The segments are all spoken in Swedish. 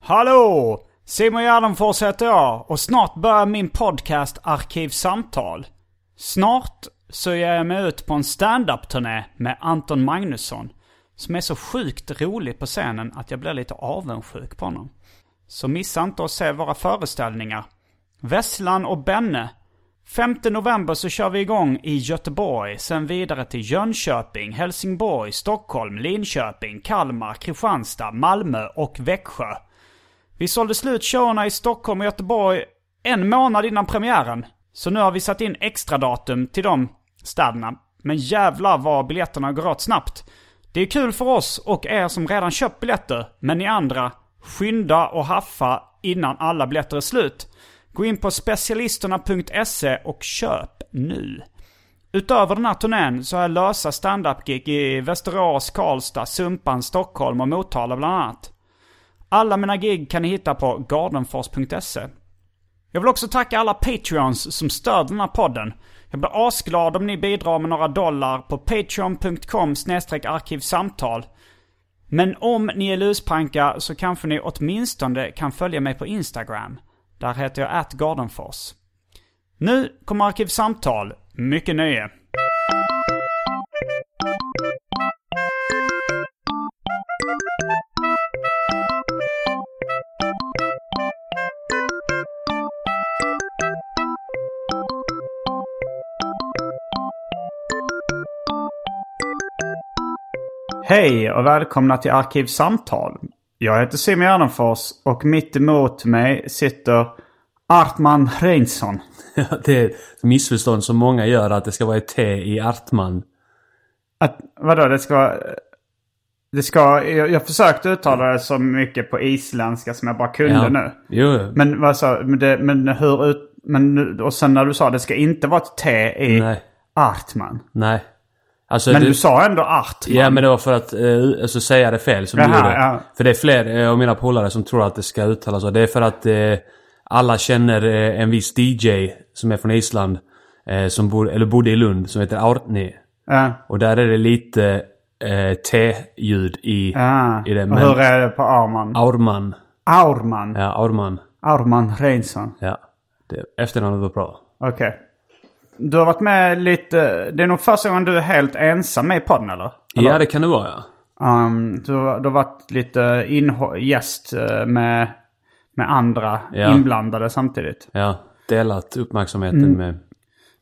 Hallå! Simon Gärdenfors heter jag och snart börjar min podcast Arkivsamtal. Snart så ger jag mig ut på en stand-up-turné med Anton Magnusson. Som är så sjukt rolig på scenen att jag blir lite avundsjuk på honom. Så missa inte att se våra föreställningar. Vesslan och Benne. 5 november så kör vi igång i Göteborg, sen vidare till Jönköping, Helsingborg, Stockholm, Linköping, Kalmar, Kristianstad, Malmö och Växjö. Vi sålde slut showerna i Stockholm och Göteborg en månad innan premiären. Så nu har vi satt in extra datum till de städerna. Men jävlar vad biljetterna går åt snabbt. Det är kul för oss och er som redan köpt biljetter. Men ni andra, skynda och haffa innan alla biljetter är slut. Gå in på specialisterna.se och köp nu. Utöver den här turnén så har jag lösa standup-gig i Västerås, Karlstad, Sumpan, Stockholm och Motala bland annat. Alla mina gig kan ni hitta på gardenfors.se. Jag vill också tacka alla Patreons som stöder den här podden. Jag blir asglad om ni bidrar med några dollar på patreon.com arkivsamtal. Men om ni är luspanka så kanske ni åtminstone kan följa mig på Instagram. Där heter jag atgardenfors. Nu kommer Arkivsamtal. Mycket nöje. Hej och välkomna till Arkivsamtal. Jag heter Simon Gärdenfors och mitt emot mig sitter Artman Reinsson. det är ett missförstånd som många gör att det ska vara ett T i Artman. Att, vadå, det ska... Det ska jag, jag försökte uttala det så mycket på isländska som jag bara kunde Ja. nu. Jo, Men sa men, det, men hur ut... Men, och sen när du sa det ska inte vara ett T i nej. Artman. Nej. Alltså, Men det, du sa ändå Artman. Ja men det var för att eh, alltså, säga det fel som Jaha, du gjorde. ja. För det är fler eh, av mina polare som tror att det ska uttalas så. Det är för att eh, alla känner eh, en viss DJ som är från Island. Eh, som bor, eller bodde i Lund som heter Aurtni. Ja. Och där är det lite eh, T-ljud i, Ja. i det. Och Men hur är det på Arman? Aurman. Aurman. Ja, Aurman. Aurman Reinsson. Ja. Det, efternamnet var bra. Okej. Du har varit med lite... Det är nog första gången du är helt ensam med i podden eller? eller? Ja det kan det vara ja. Um, du, har- du har varit lite gäst eh, med, med andra Ja. inblandade samtidigt. Ja. Delat uppmärksamheten Mm. med...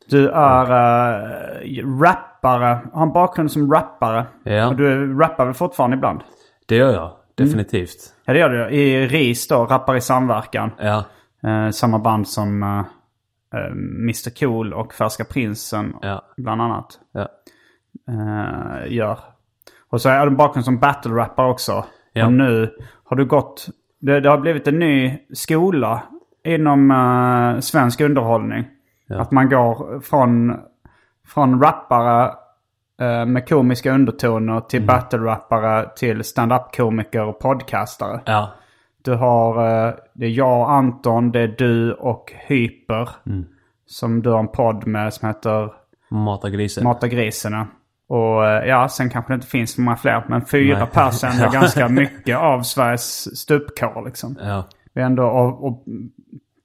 Du är uh, rappare, har en bakgrund som rappare. Ja. Och du rappar väl fortfarande ibland? Det gör jag. Definitivt. Ja det gör du. I RIS då, Rappar i samverkan. Ja. Eh, samma band som eh, eh, Mr Cool och Färska Prinsen Ja. bland annat Ja. eh, gör. Och så är en bakgrund som battle-rappare också. Ja. Och nu har du gått... Det, det har blivit en ny skola inom eh, svensk underhållning. Att man går från, från rappare eh, med komiska undertoner till Mm. battle-rappare till stand-up-komiker och podcastare. Ja. Du har, eh, det är jag, Anton, det är du och Hyper. Mm. Som du har en podd med som heter Mata grisen. Mata grisen. Och eh, ja, sen kanske det inte finns så många fler. Men fyra Nej. pers är ganska mycket av Sveriges stupkår liksom. Ja. Är ändå, och, och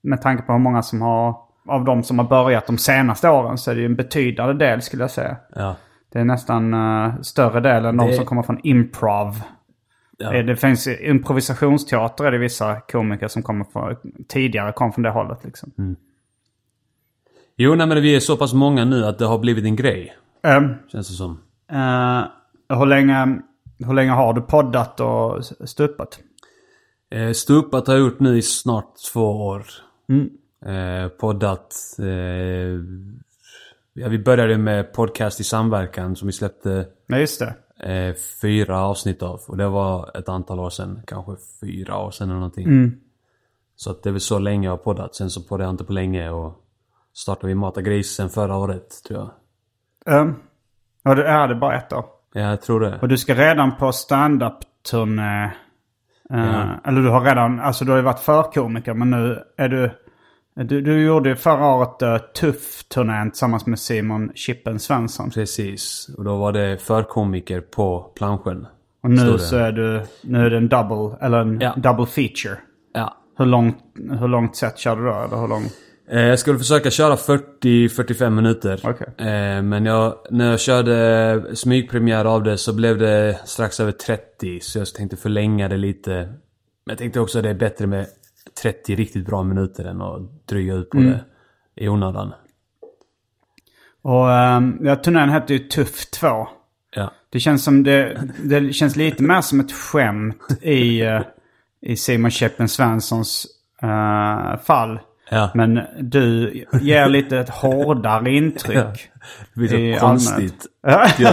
med tanke på hur många som har, av de som har börjat de senaste åren så är det ju en betydande del skulle jag säga. Ja. Det är nästan uh, större del än de Det- som kommer från improv. Ja. Det, det finns improvisationsteater är det vissa komiker som kommer från, tidigare kom från det hållet liksom. Jo, nej men vi är så pass många nu att det har blivit en grej. Ehm, Känns det som. eh, hur, länge, hur länge har du poddat och stupat? Eh, Stupat har jag gjort nu i snart två år. Mm. Eh, poddat. Eh, ja, vi började med podcast i samverkan som vi släppte Ja, just det. Eh, fyra avsnitt av. Och det var ett antal år sedan. Kanske fyra år sedan eller någonting. Mm. Så att det är väl så länge jag har poddat. Sen så poddade jag inte på länge och startade vi Mata Grisen förra året tror jag. Um, ja, det är det bara ett år. Ja, jag tror det. Och du ska redan på stand-up-turné. eh, Ja. Eller du har redan, alltså du har ju varit förkomiker men nu är du... Du, du gjorde förra året uh, Tuff-turnén tillsammans med Simon Chippen Svensson. Precis. Och då var det förkomiker på planschen. Och nu så är du, nu är det en double, eller en Ja. double feature. Ja. Hur långt, hur långt set kör du då? Eller hur lång? Eh, Jag skulle försöka köra 40-45 minuter. Eh, Men jag, när jag körde smygpremiär av det så blev det strax över 30. Så jag tänkte förlänga det lite. Men jag tänkte också att det är bättre med 30 riktigt bra minuter än att dryga ut på Mm. det i onödan. Och um, ja, turnén hette ju Tuff 2. Ja. Det känns som det, det känns lite mer som ett skämt i, eh, i Simon Chippen Svenssons eh, fall. Ja. Men du ger lite ett hårdare intryck. Det blir så konstigt. Jag,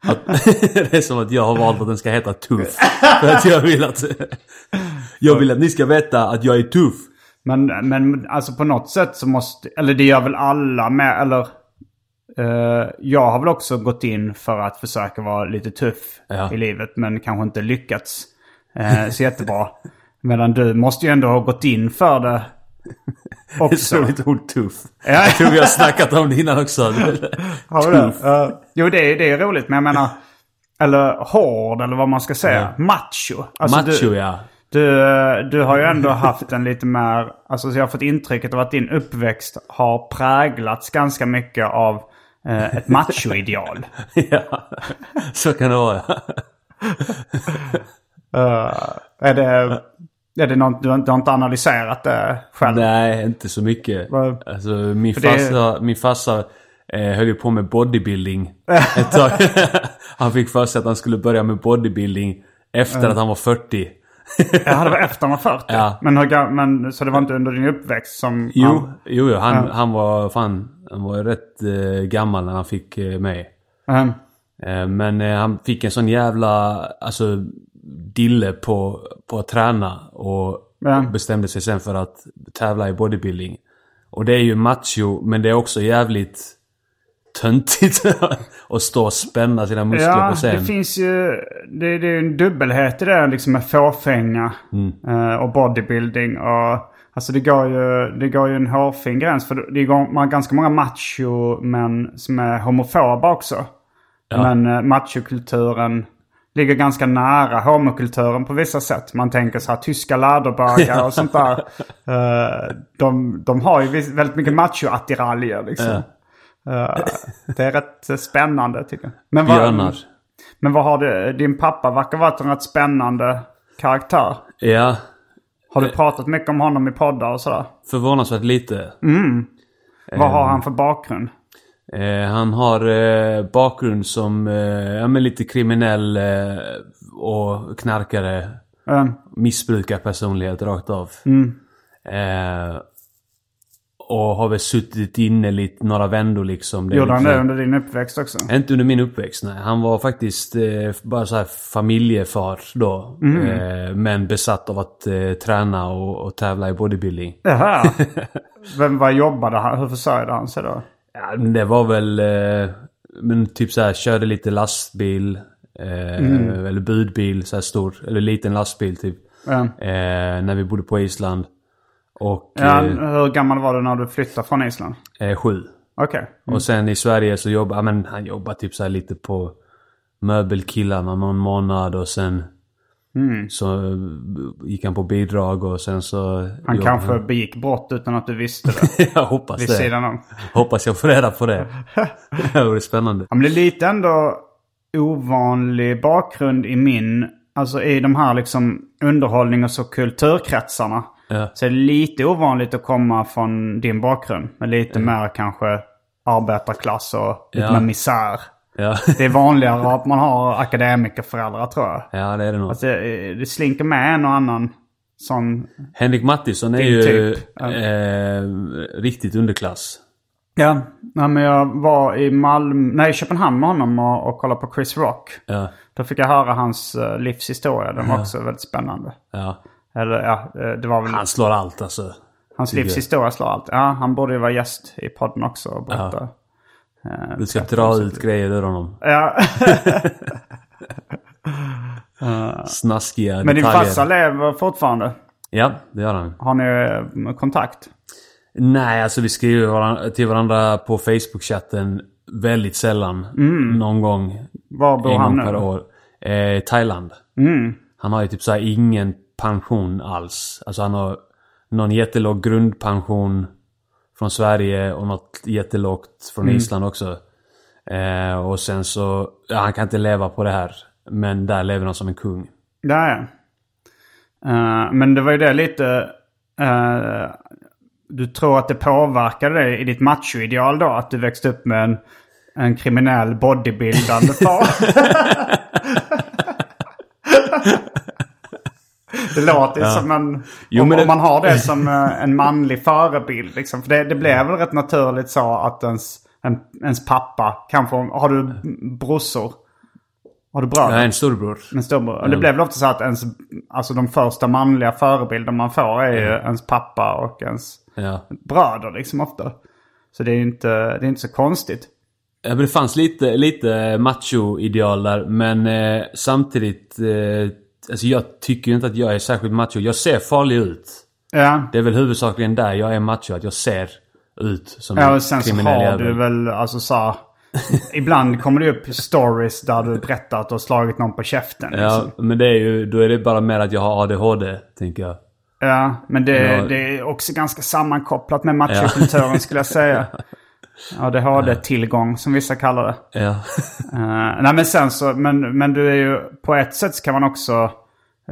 att, det är som att jag har valt att den ska heta Tuff. För att jag vill att... Jag vill att ni ska veta att jag är tuff. Men, men alltså på något sätt så måste, eller det gör väl alla med, eller eh, jag har väl också gått in för att försöka vara lite tuff Ja. i livet men kanske inte lyckats eh, så jättebra. Medan du måste ju ändå ha gått in för det också. så lite ord tuff. Ja. Jag tror vi har snackat om det innan också. Har du det? Eh, jo, det är, det är roligt men jag menar, eller hård eller vad man ska säga. Macho. Alltså, Macho du, ja. Du, du har ju ändå haft en lite mer, alltså så jag har fått intrycket av att din uppväxt har präglats ganska mycket av eh, ett machoideal. ja. Så kan det vara. Eh, är det, är det något, du, har- inte analyserat det själv? Nej, inte så mycket. Vad- Alltså min För det- farsa, min farsa eh, höll ju på med bodybuilding ett tag. han fick för sig att han skulle börja med bodybuilding efter att han var 40. Ja, det var efter man var 40. Ja. Men, hur, men, så det var inte under din uppväxt som... Jo, han- jo, jo han, Ja. han var fan, han var rätt eh, gammal när han fick eh, mig. Ehm, Eh, Men eh, han fick en sån jävla, alltså, dille på, på att träna. Och Ja. bestämde sig sen för att tävla i bodybuilding. Och det är ju macho, men det är också jävligt töntigt att stå och spänna sina muskler Ja, på scen. det finns ju... Det, det är ju en dubbelhet i det liksom med fåfänga Mm. eh, och bodybuilding. Och, alltså det går, ju, det går ju en hårfin gräns. För det har ganska många macho men som är homofoba också. Ja. Men eh, machokulturen ligger ganska nära homokulturen på vissa sätt. Man tänker så här tyska läderbögar och sånt där. Eh, de, de har ju väldigt mycket macho-attiraljer liksom. Eh, det är rätt eh, spännande tycker jag. Men Björnar. men vad har du? Din pappa verkar vara en rätt spännande karaktär. Ja, Har Eh. du pratat mycket om honom i poddar och sådär? förvånansvärt lite. Vad har han för bakgrund? Eh, han har eh, bakgrund som eh, ja, men lite kriminell eh, och knarkare. Eh, Missbrukarpersonlighet rakt av. Eh, och har väl suttit inne lite några vändor liksom. Det gjorde han det under din uppväxt också? Inte under min uppväxt, nej. Han var faktiskt eh, bara så här familjefar då. Eh, men besatt av att eh, träna och, och tävla i bodybuilding. Jaha. Vem, vad jobbade han? Hur försörjde han sig då? Ja, det var väl... Eh, men typ så här, körde lite lastbil. Eh, Eller budbil, så här stor. Eller liten lastbil typ. Eh, när vi bodde på Island. Och ja, eh, hur gammal var du när du flyttade från Island? eh, sju. Okej. Och sen i Sverige så jobbar ja, men han jobbar typ så här lite på möbelkillarna någon månad och sen så eh, gick han på bidrag och sen så... Han kanske begick brott utan att du visste det. jag hoppas vid det. sidan om. Hoppas jag får reda på det. det vore spännande. Ja, men det är lite ändå ovanlig bakgrund i min, alltså i de här liksom underhållnings och kulturkretsarna. Ja. Så är det lite ovanligt att komma från din bakgrund. Men lite mer kanske arbetarklass och lite Ja. mer misär. Ja. Det är vanligare att man har akademikerföräldrar tror jag. ja, det är det nog. Alltså, det, det slinker med en och annan sån... Henrik Mattisson är ju typ, ja. eh, riktigt underklass. Ja, nej, men jag var i Malmö, nej, Köpenhamn med honom och, och kollade på Chris Rock. Ja, Då fick jag höra hans uh, livshistoria. Den var också väldigt spännande. ja. Eller ja, eh, det var väl Han slår allt alltså. hans livshistoria slår allt. Ja, han borde ju vara gäst i podden också och berätta. Du ska dra ut grejer ur honom. Ja, Snaskiga men din detaljer. farsa lever fortfarande. Ja, det gör han. Har ni eh, kontakt? Nej, alltså vi skriver till varandra på Facebook-chatten väldigt sällan. Någon gång. Var bor han nu? per år. Eh, Thailand. Han har ju typ så ingen pension alls. Alltså han har någon jättelåg grundpension från Sverige och något jättelågt från Island också. Eh, och sen så, ja, han kan inte leva på det här. Men där lever han som en kung. Ja. Eh, men det var ju det lite... eh, du tror att det påverkade dig i ditt machoideal då? Att du växte upp med en, en kriminell bodybuildande far? det låter ju som en... Jo, om, men om man har det som eh, en manlig förebild liksom. För det, det blev väl rätt naturligt så att ens, en, ens pappa kanske... Har du brorsor? Har du bröder? Är en storbror. En storbror. Och Det blev väl ofta så att ens, alltså de första manliga förebilder man får är ju ens pappa och ens Ja. bröder liksom ofta. Så det är inte, det är inte så konstigt. Ja, men det fanns lite, lite macho-ideal där, men eh, samtidigt... Eh, alltså jag tycker inte att jag är särskilt macho. Jag ser farlig ut. Ja, Det är väl huvudsakligen där jag är macho, att jag ser ut som ja en och sen så kriminell har jävel. du väl alltså så här, Ibland kommer det upp stories där du berättar att du har slagit någon på käften. Ja, Liksom. men det är ju, då är det bara mer att jag har ADHD, tänker jag. Ja, men det, Ja. det är också ganska sammankopplat med machokulturen skulle jag säga. ADHD-tillgång som vissa kallar det. Ja. Eh, nej men sen så, men, men du är ju på ett sätt så kan man också,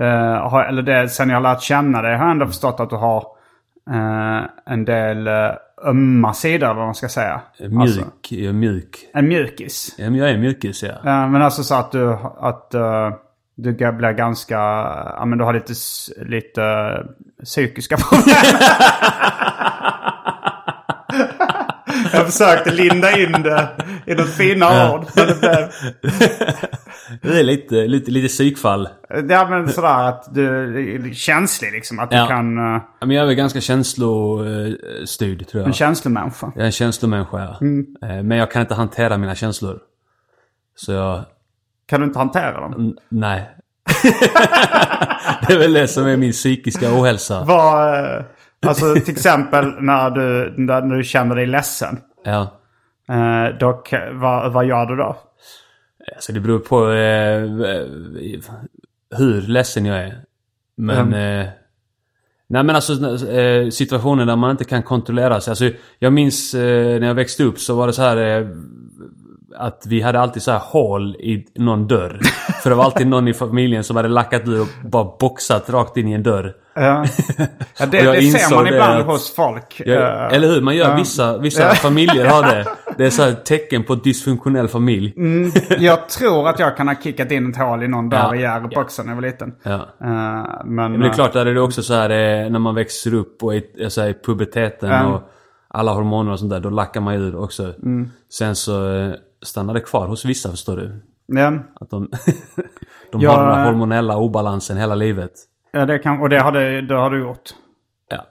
eh, ha, eller det sen jag har lärt känna dig har jag ändå förstått att du har eh, en del uh, ömma sidor eller vad man ska säga. Mjuk. Alltså, Jag är mjuk. en mjukis. Ja, jag är mjukis, ja. Eh, men alltså så att du, att eh, du blir ganska, ja men du har lite, lite eh, psykiska problem. jag försökte linda in det i något finare ord. Men det blev, Det är lite, lite, lite psykfall. Ja men sådär att du är känslig liksom. Att du Ja. kan... Uh, Men jag är väl ganska känslostyrd, tror jag. en känslomänniska. Jag är en känslomänniska, ja. Mm. Eh, Men jag kan inte hantera mina känslor. Så jag... Kan du inte hantera dem? N- nej. det är väl det som är min psykiska ohälsa. Vad... eh, alltså till exempel när du, när du känner dig ledsen. Ja. Då, ka- vad, vad gör du då? Alltså det beror på eh, hur ledsen jag är. Men... Eh, nej men alltså eh, situationer där man inte kan kontrollera sig. Alltså, jag minns eh, när jag växte upp så var det så här... Att vi hade alltid så här hål i någon dörr. För det var alltid någon i familjen som hade lackat ur och bara boxat rakt in i en dörr. Ja, ja det, jag det ser man det ibland att- hos folk. Ja, Eh, eller hur? Man gör ja. vissa, vissa familjer har det. Det är så här tecken på dysfunktionell familj. Mm. jag tror att jag kan ha kickat in ett hål i någon dörr Ja. i också när jag var liten. Ja. Eh, men, Men det är eh, klart, där är det också så här när man växer upp och är, är så här, i puberteten och alla hormoner och sånt där. Då lackar man ur också. Sen så stannar det kvar hos vissa, förstår du. ja, Att de, de Ja, har den här hormonella obalansen hela livet. ja, det kan, och det har, du, det har du gjort. Ja.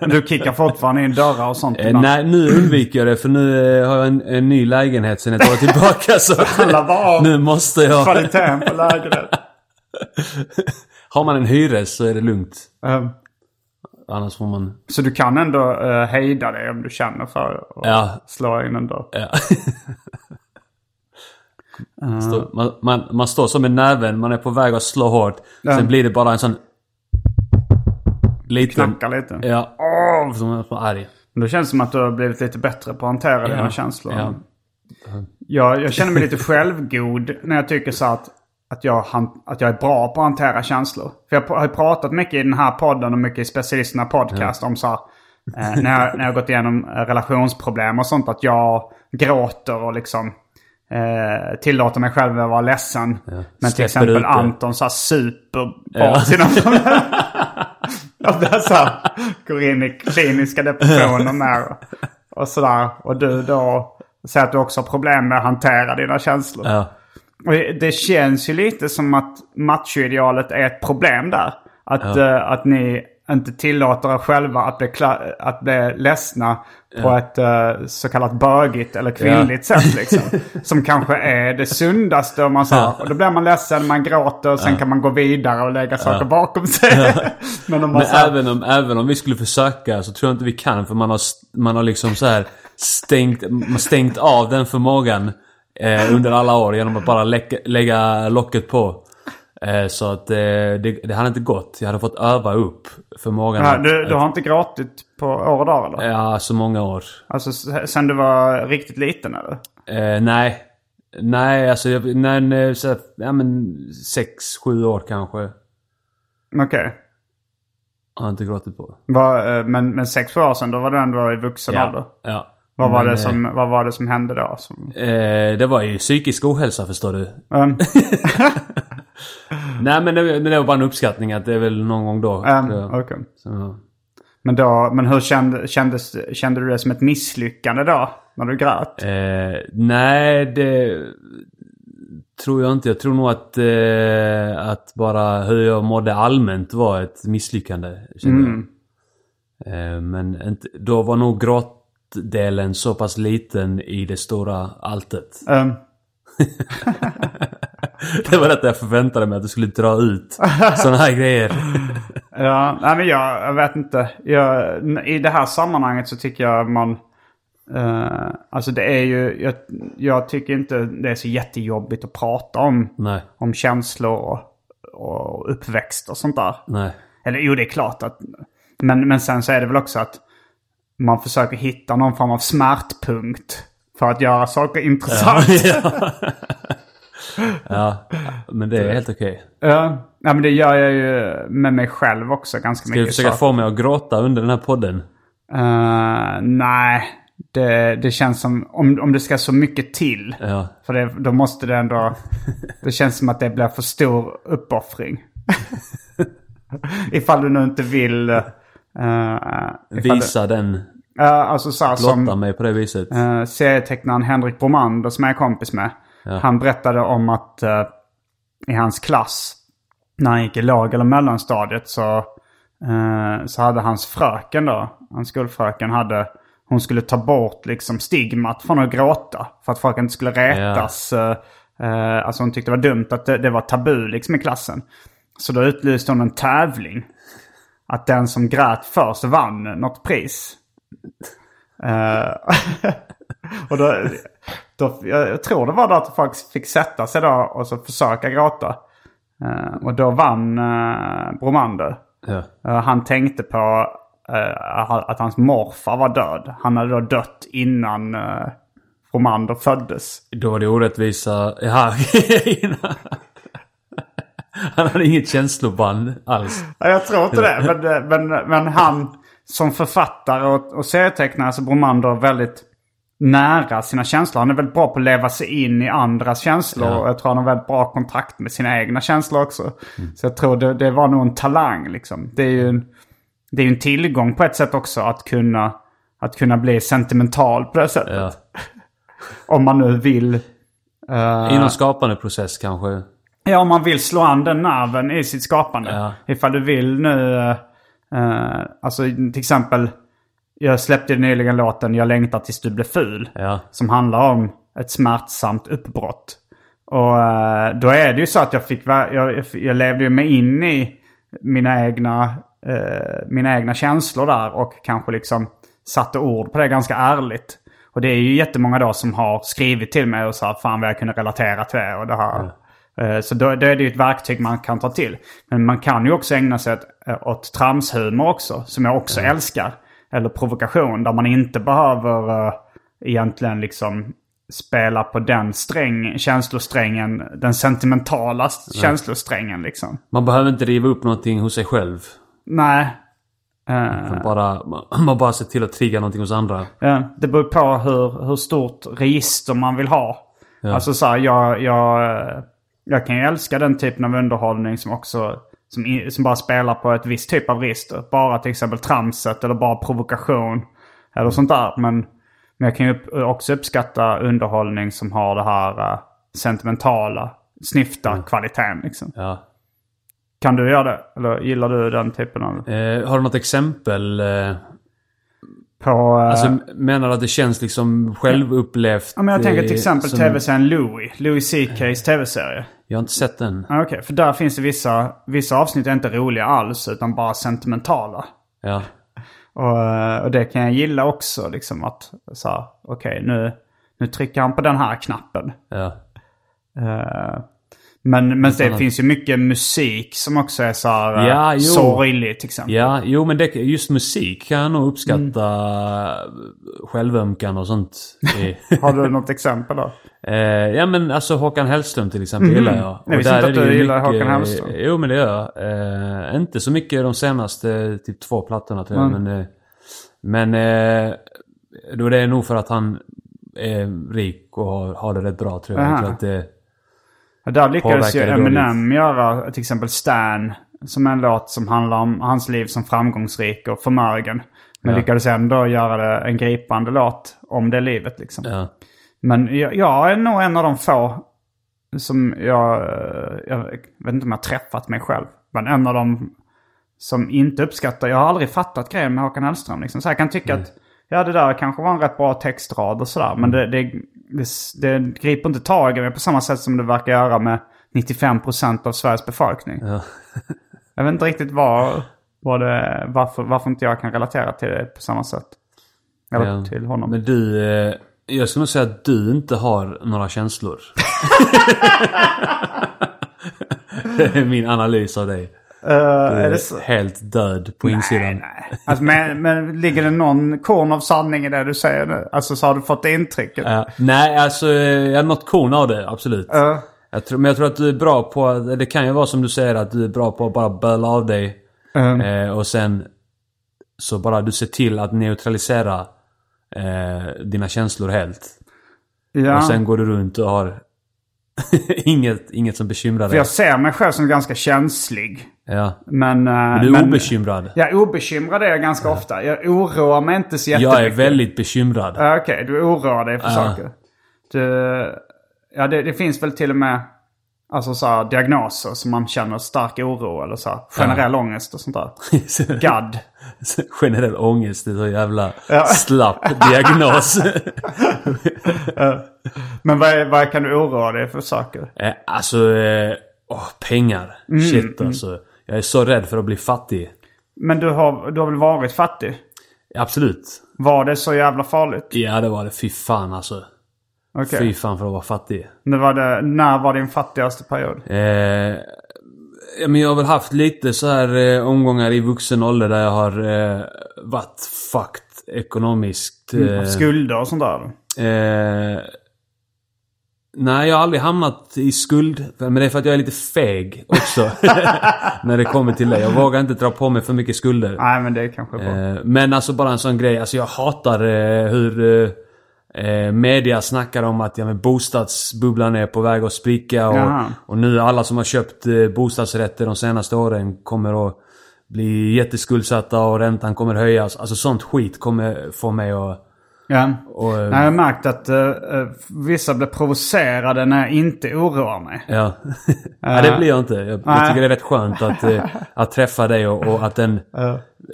Du kickar fortfarande in dörrar och sånt Eh, nej, nu undviker jag det för nu eh, har jag en, en ny lägenhet sen ett år tillbaka. Så Alla var nu måste jag... kvaliteten på lägenhet. Har man en hyres så är det lugnt. Eh, annars får man... Så du kan ändå uh, hejda dig om du känner för att Ja. slå in en dörr? Ja. Stå, man, man, man står som med näven, man är på väg att slå hårt. Ja. Sen blir det bara en sån... Liten... Knacka lite? Ja. Åh, som är så arg. Men Det känns som att du har blivit lite bättre på att hantera dina känslor. Ja. Jag, jag känner mig lite självgod när jag tycker så att, att, jag, att jag är bra på att hantera känslor. För jag har pratat mycket i den här podden och mycket i specialisterna podcast om så här, eh, när, jag, när jag har gått igenom eh, relationsproblem och sånt. Att jag gråter och liksom eh, tillåter mig själv att vara ledsen. Men till exempel. Anton så här super bort Ja. sina problem. Jag blir så här, går in i kliniska depressioner med och, och sådär. Och du då säger att du också har problem med att hantera dina känslor. Ja. Det känns ju lite som att machoidealet är ett problem där. Att, eh, att ni inte tillåter er själva att bli, att bli ledsna på ett eh, så kallat bögigt eller kvinnligt sätt. Liksom. Som kanske är det sundaste om man sa. Och då blir man ledsen, man gråter och sen kan man gå vidare och lägga saker bakom sig. Men om man Men här, även om, även om vi skulle försöka så tror jag inte vi kan för man har, man har liksom så här stängt, stängt av den förmågan eh, under alla år genom att bara lägga, lägga locket på. Eh, så att eh, det, det hade inte gått. Jag hade fått öva upp förmågan. ja, du, du har inte gråtit på år och dagar eller? Ja, så många år. Alltså sen du var riktigt liten eller? Eh, nej. Nej, alltså jag, nej, så, här, ja men sex, sju år kanske. Okej. Har jag inte gråtit på. Var, eh, Men, men sex sju år sedan, då var du ändå i vuxen ålder. ja. Vad var, Men, det eh, som, vad var det som hände då? Som, Eh, det var ju psykisk ohälsa förstår du. um, Nej men det, men det var bara en uppskattning att det är väl någon gång då. um, Så- okej. så, Men, då, men hur kände, kändes, kände du det som ett misslyckande då? När du grät? eh, nej, det tror jag inte. Jag tror nog att, eh, att bara hur jag mådde allmänt var ett misslyckande. Jag. Eh, men inte, då var nog gråtdelen så pass liten i det stora alltet. Um, Det var detta jag förväntade mig att du skulle dra ut sådana här grejer. ja, nej, men jag, jag vet inte. Jag, I det här sammanhanget så tycker jag man... eh, alltså det är ju... Jag, jag tycker inte det är så jättejobbigt att prata om. Nej, Om känslor och, och uppväxt och sånt där. nej. Eller jo, det är klart att... Men, men sen så är det väl också att man försöker hitta någon form av smärtpunkt för att göra saker intressant. Ja, Ja, men det är helt okej. ja. men det gör jag ju med mig själv också ganska Ska du mycket. försöka så. få mig att gråta under den här podden? Eh, nej, det, det känns som... Om, om det ska så mycket till. Ja. För det, då måste det ändå... Det känns som att det blir för stor uppoffring. ifall du nu inte vill... Uh, Visa den. alltså så här, som... Mig på det viset. Uh, serietecknaren Henrik Bromander som jag är kompis med. Han berättade om att eh, i hans klass, när han gick i låg eller mellanstadiet så, eh, så hade hans fröken då, hans skolfröken hade, hon skulle ta bort liksom stigmat från att gråta. För att folk inte skulle retas. eh, eh, alltså hon tyckte det var dumt att det, det var tabu liksom i klassen. Så då utlyste hon en tävling. Att den som grät först vann något pris. Eh, och då, då, jag, tror det var då att folk fick sätta sig då och så försöka gråta. Eh, och då vann uh, Bromander. Ja. Eh, han tänkte på eh, att hans morfar var död. Han hade då dött innan uh, Bromander föddes. Då var det orättvisa... Ja, innan. Han hade inget känsloband alls. Ja, jag tror inte det. Men, men, men han som författare och, och serietecknare så Bromander väldigt nära sina känslor. Han är väldigt bra på att leva sig in i andras känslor. Ja. Och jag tror han har väldigt bra kontakt med sina egna känslor också. Så jag tror det, det var nog en talang liksom. Det är ju en, det är en tillgång på ett sätt också att kunna, att kunna bli sentimental på det sättet. Ja. Om man nu vill. eh, Inom skapande process kanske. Ja, om man vill slå an den nerven i sitt skapande. Ja. Ifall du vill nu, eh, eh, alltså till exempel, jag släppte nyligen låten Jag längtar tills du blir ful. Ja. Som handlar om ett smärtsamt uppbrott. Och eh, då är det ju så att jag fick, jag, jag, levde ju mig in i mina egna eh, mina egna känslor där och kanske liksom satte ord på det ganska ärligt. Och det är ju jättemånga då som har skrivit till mig och sagt fan vad jag kunde relatera till det och det här. Eh, Så då, då är det ju ett verktyg man kan ta till. Men man kan ju också ägna sig åt, eh, åt tramshumor också, som jag också älskar. Eller provokation, där man inte behöver eh, egentligen liksom spela på den sträng, känslosträngen, den sentimentala känslosträngen liksom. Man behöver inte riva upp någonting hos sig själv. Nej. Eh, Man bara, man bara ser till att trigga någonting hos andra. Ja, det beror på hur, hur stort register man vill ha. Alltså så här, jag, jag, jag kan ju älska den typen av underhållning som också som, som bara spelar på ett visst typ av register. Bara till exempel tramset eller bara provokation. Eller sånt där. Men, men jag kan ju också uppskatta underhållning som har det här uh, sentimentala, snyfta kvaliteten. Liksom. Ja. Kan du göra det? Eller gillar du den typen av... Eh, har du något exempel? Eh, På, uh, alltså, menar du att det känns liksom självupplevt? ja, men jag tänker till eh, exempel som- tv-serien Louis. Louis CK's tv-serie. Jag har inte sett den. Ja, Okej, för där finns det vissa, vissa avsnitt är inte roliga alls utan bara sentimentala. Ja. Och, eh, och det kan jag gilla också liksom att så okej nu, nu trycker han på den här knappen. Ja. Eh, men men det finns ju mycket musik som också är så här eh, Ja, jo. sorglig till exempel. Ja, jo men det, just musik kan jag nog uppskatta Mm. självömkan och sånt. Har du något exempel då? eh, ja men alltså Håkan Hellström till exempel gillar jag. Jag visste inte att det du gillar Håkan Hellström. Jo men det gör jag. Eh, inte så mycket de senaste typ två plattorna tror jag. Mm. Men, eh, men eh, då det är nog för att han är rik och har, har det rätt bra tror jag. Aha. jag tror att det, Ja, Där lyckades ju Eminem göra till exempel Stan. Som en låt som handlar om hans liv som framgångsrik och förmögen. Men Ja. lyckades ändå göra det en gripande låt om det livet liksom. ja. Men jag, jag är nog en av de få som jag, jag vet inte om jag har träffat mig själv. Men en av de som inte uppskattar, jag har aldrig fattat grejen med Håkan Hellström. Liksom. Så jag kan tycka att ja det där kanske var en rätt bra textrad och sådär. Men det, det, det, det griper inte tag i mig på samma sätt som det verkar göra med 95% av Sveriges befolkning. Ja. Jag vet inte riktigt vad, vad det, varför, varför inte jag kan relatera till det på samma sätt. Eller Ja. till honom. Men du, eh, jag skulle nog säga att du inte har några känslor. det är min analys av dig. Du är det så? helt död på insidan. Nej, nej. Alltså, men, men ligger det någon korn av sanning i det du säger nu? Alltså så har du fått det intrycket? Ja, nej, alltså jag har något korn av det, absolut. Ja. Jag tror, men jag tror att du är bra på, det kan ju vara som du säger att du är bra på att bara böla av dig. Eh, och sen så bara du ser till att neutralisera dina känslor helt. ja. Och sen går du runt och har inget, inget som bekymrar För dig. jag ser mig själv som ganska känslig. Ja. Men... eh, Men du är men, obekymrad. Ja, obekymrad är jag ganska ofta. Jag oroar mig inte så jättemycket. Jag är väldigt bekymrad. Ja, Okej, du oroar dig för Ja. saker. Du, ja, det, det finns väl till och med alltså, så här, diagnoser som man känner stark oro eller så här, generell ångest och sånt där. GAD. Generell ångest, det är så jävla Ja. slapp diagnos. Men vad, vad kan du oroa dig för saker? Eh, alltså, eh, pengar. Mm, Shit alltså. Jag är så rädd för att bli fattig. Men du har, du har väl varit fattig? Absolut. Var det så jävla farligt? Ja, det var det. Fy fan alltså. Okej. Fy fan för att vara fattig. Nu var det, när var din fattigaste period? Eh, ja, men jag har väl haft lite så här eh, omgångar i vuxen ålder där jag har eh, varit fucked ekonomiskt. Eh, Skulder och sånt där? Eh, nej, jag har aldrig hamnat i skuld. Men det är för att jag är lite feg också. när det kommer till det. Jag vågar inte dra på mig för mycket skulder. Nej, men det är kanske bra. Eh, men alltså bara en sån grej. Alltså jag hatar eh, hur eh, media snackar om att ja, men bostadsbubblan är på väg att spricka. Och, Jaha. och nu alla som har köpt bostadsrätter de senaste åren kommer att bli jätteskuldsatta och räntan kommer höjas. Alltså sånt skit kommer få mig att... Ja. Och, eh, Nej, jag har märkt att eh, vissa blir provocerade när jag inte oroar mig. Ja. ja, det blir jag inte. Jag, jag Nej. tycker det är rätt skönt att, eh, att träffa dig och, och att den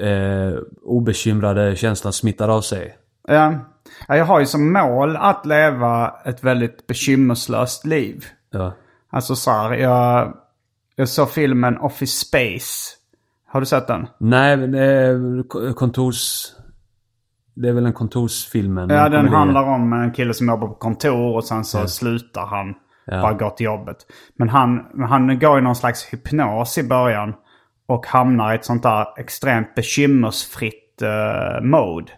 eh, obekymrade känslan smittar av sig. Ja. Ja, jag har ju som mål att leva ett väldigt bekymmerslöst liv. Ja. Alltså så här, jag, jag såg filmen Office Space Har du sett den? Nej, kontors... Det är väl en kontorsfilmen? Ja, en den handlar om en kille som jobbar på kontor och sen så slutar han. Bara går till jobbet. Men han, han går i någon slags hypnos i början. Och hamnar i ett sånt där extremt bekymmersfritt uh, mode.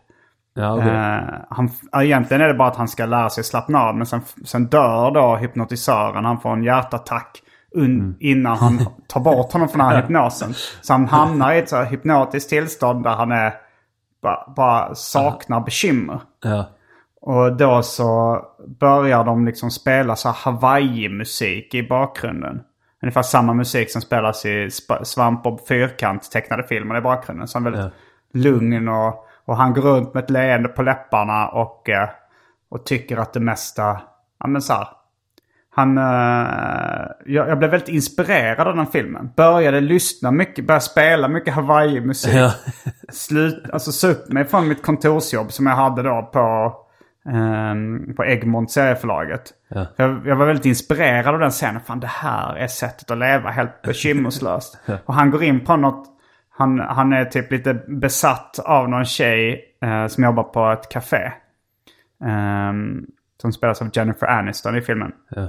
Ja, okej. Eh, han, ja, egentligen är det bara att han ska lära sig slappna av. Men sen, sen dör då hypnotisören. Han får en hjärtattack un, innan han tar bort honom från den här hypnosen. Så han hamnar i ett så här hypnotiskt tillstånd där han är, bara, bara saknar bekymmer. Ja. Och då så börjar de liksom spela så Hawaii-musik i bakgrunden. Ungefär samma musik som spelas i Sp- Svamp och Fyrkant tecknade filmer i bakgrunden. Så han är väldigt lugn och, och han går runt med ett leende på läpparna och, eh, och tycker att det mesta, ja men så här. Han, eh, jag, jag blev väldigt inspirerad av den filmen. Började lyssna mycket, började spela mycket Hawaii-musik Ja. slut, alltså sa upp mig från mitt kontorsjobb som jag hade då på, ehm, på Egmont serieförlaget. Ja. Jag, jag var väldigt inspirerad av den scenen. Fan det här är sättet att leva helt bekymmerslöst. Och han går in på något, han, han är typ lite besatt av någon tjej eh, som jobbar på ett café. Ehm, som spelas av Jennifer Aniston i filmen. Ja.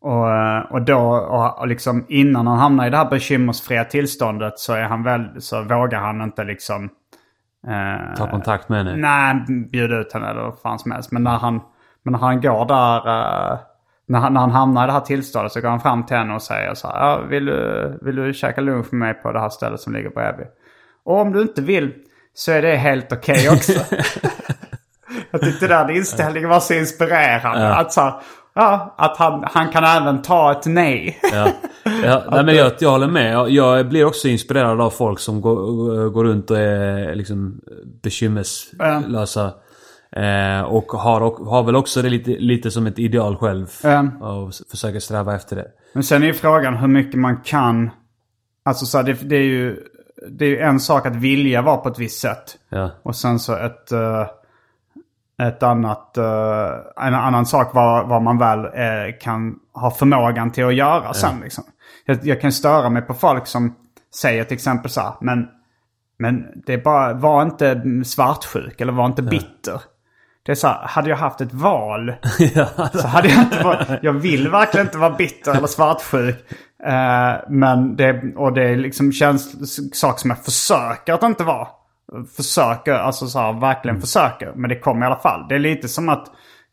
Och, eh, och då, och, och liksom innan han hamnar i det här bekymmersfria tillståndet så, är han väl, så vågar han inte liksom... eh, Ta kontakt med henne. Nej, bjuda ut henne eller vad fan som helst. Men när han, men när han går där... eh, när, han, när han hamnar i det här tillståndet så går han fram till henne och säger så här. Ja, vill, du, vill du käka lunch med mig på det här stället som ligger bredvid? Och om du inte vill så är det helt okej också. Jag tyckte den inställningen var så inspirerande. Att, så här, ja, att han, han kan även ta ett nej. Ja. Ja, nej, men jag, jag håller med. Jag, jag blir också inspirerad av folk som går, går runt och är liksom bekymmerslösa. Eh, och har, har väl också det lite, lite som ett ideal själv. Ja. Och försöker sträva efter det. Men sen är ju frågan hur mycket man kan... Alltså så här, det, det, är ju, det är en sak att vilja vara på ett visst sätt. Ja. Och sen så ett, eh, ett annat, eh, en annan sak vad, vad man väl eh, kan ha förmågan till att göra sen. Liksom. Jag, jag kan störa mig på folk som säger till exempel så här, men, men det är bara, var inte svartsjuk eller var inte bitter. Det är så här, hade jag haft ett val så hade jag inte varit, jag vill verkligen inte vara bitter eller svartsjuk. Eh, men det, och det är liksom känns sak som jag försöker att inte vara. Försöker, alltså så här, verkligen försöker. Men det kommer i alla fall. Det är lite som att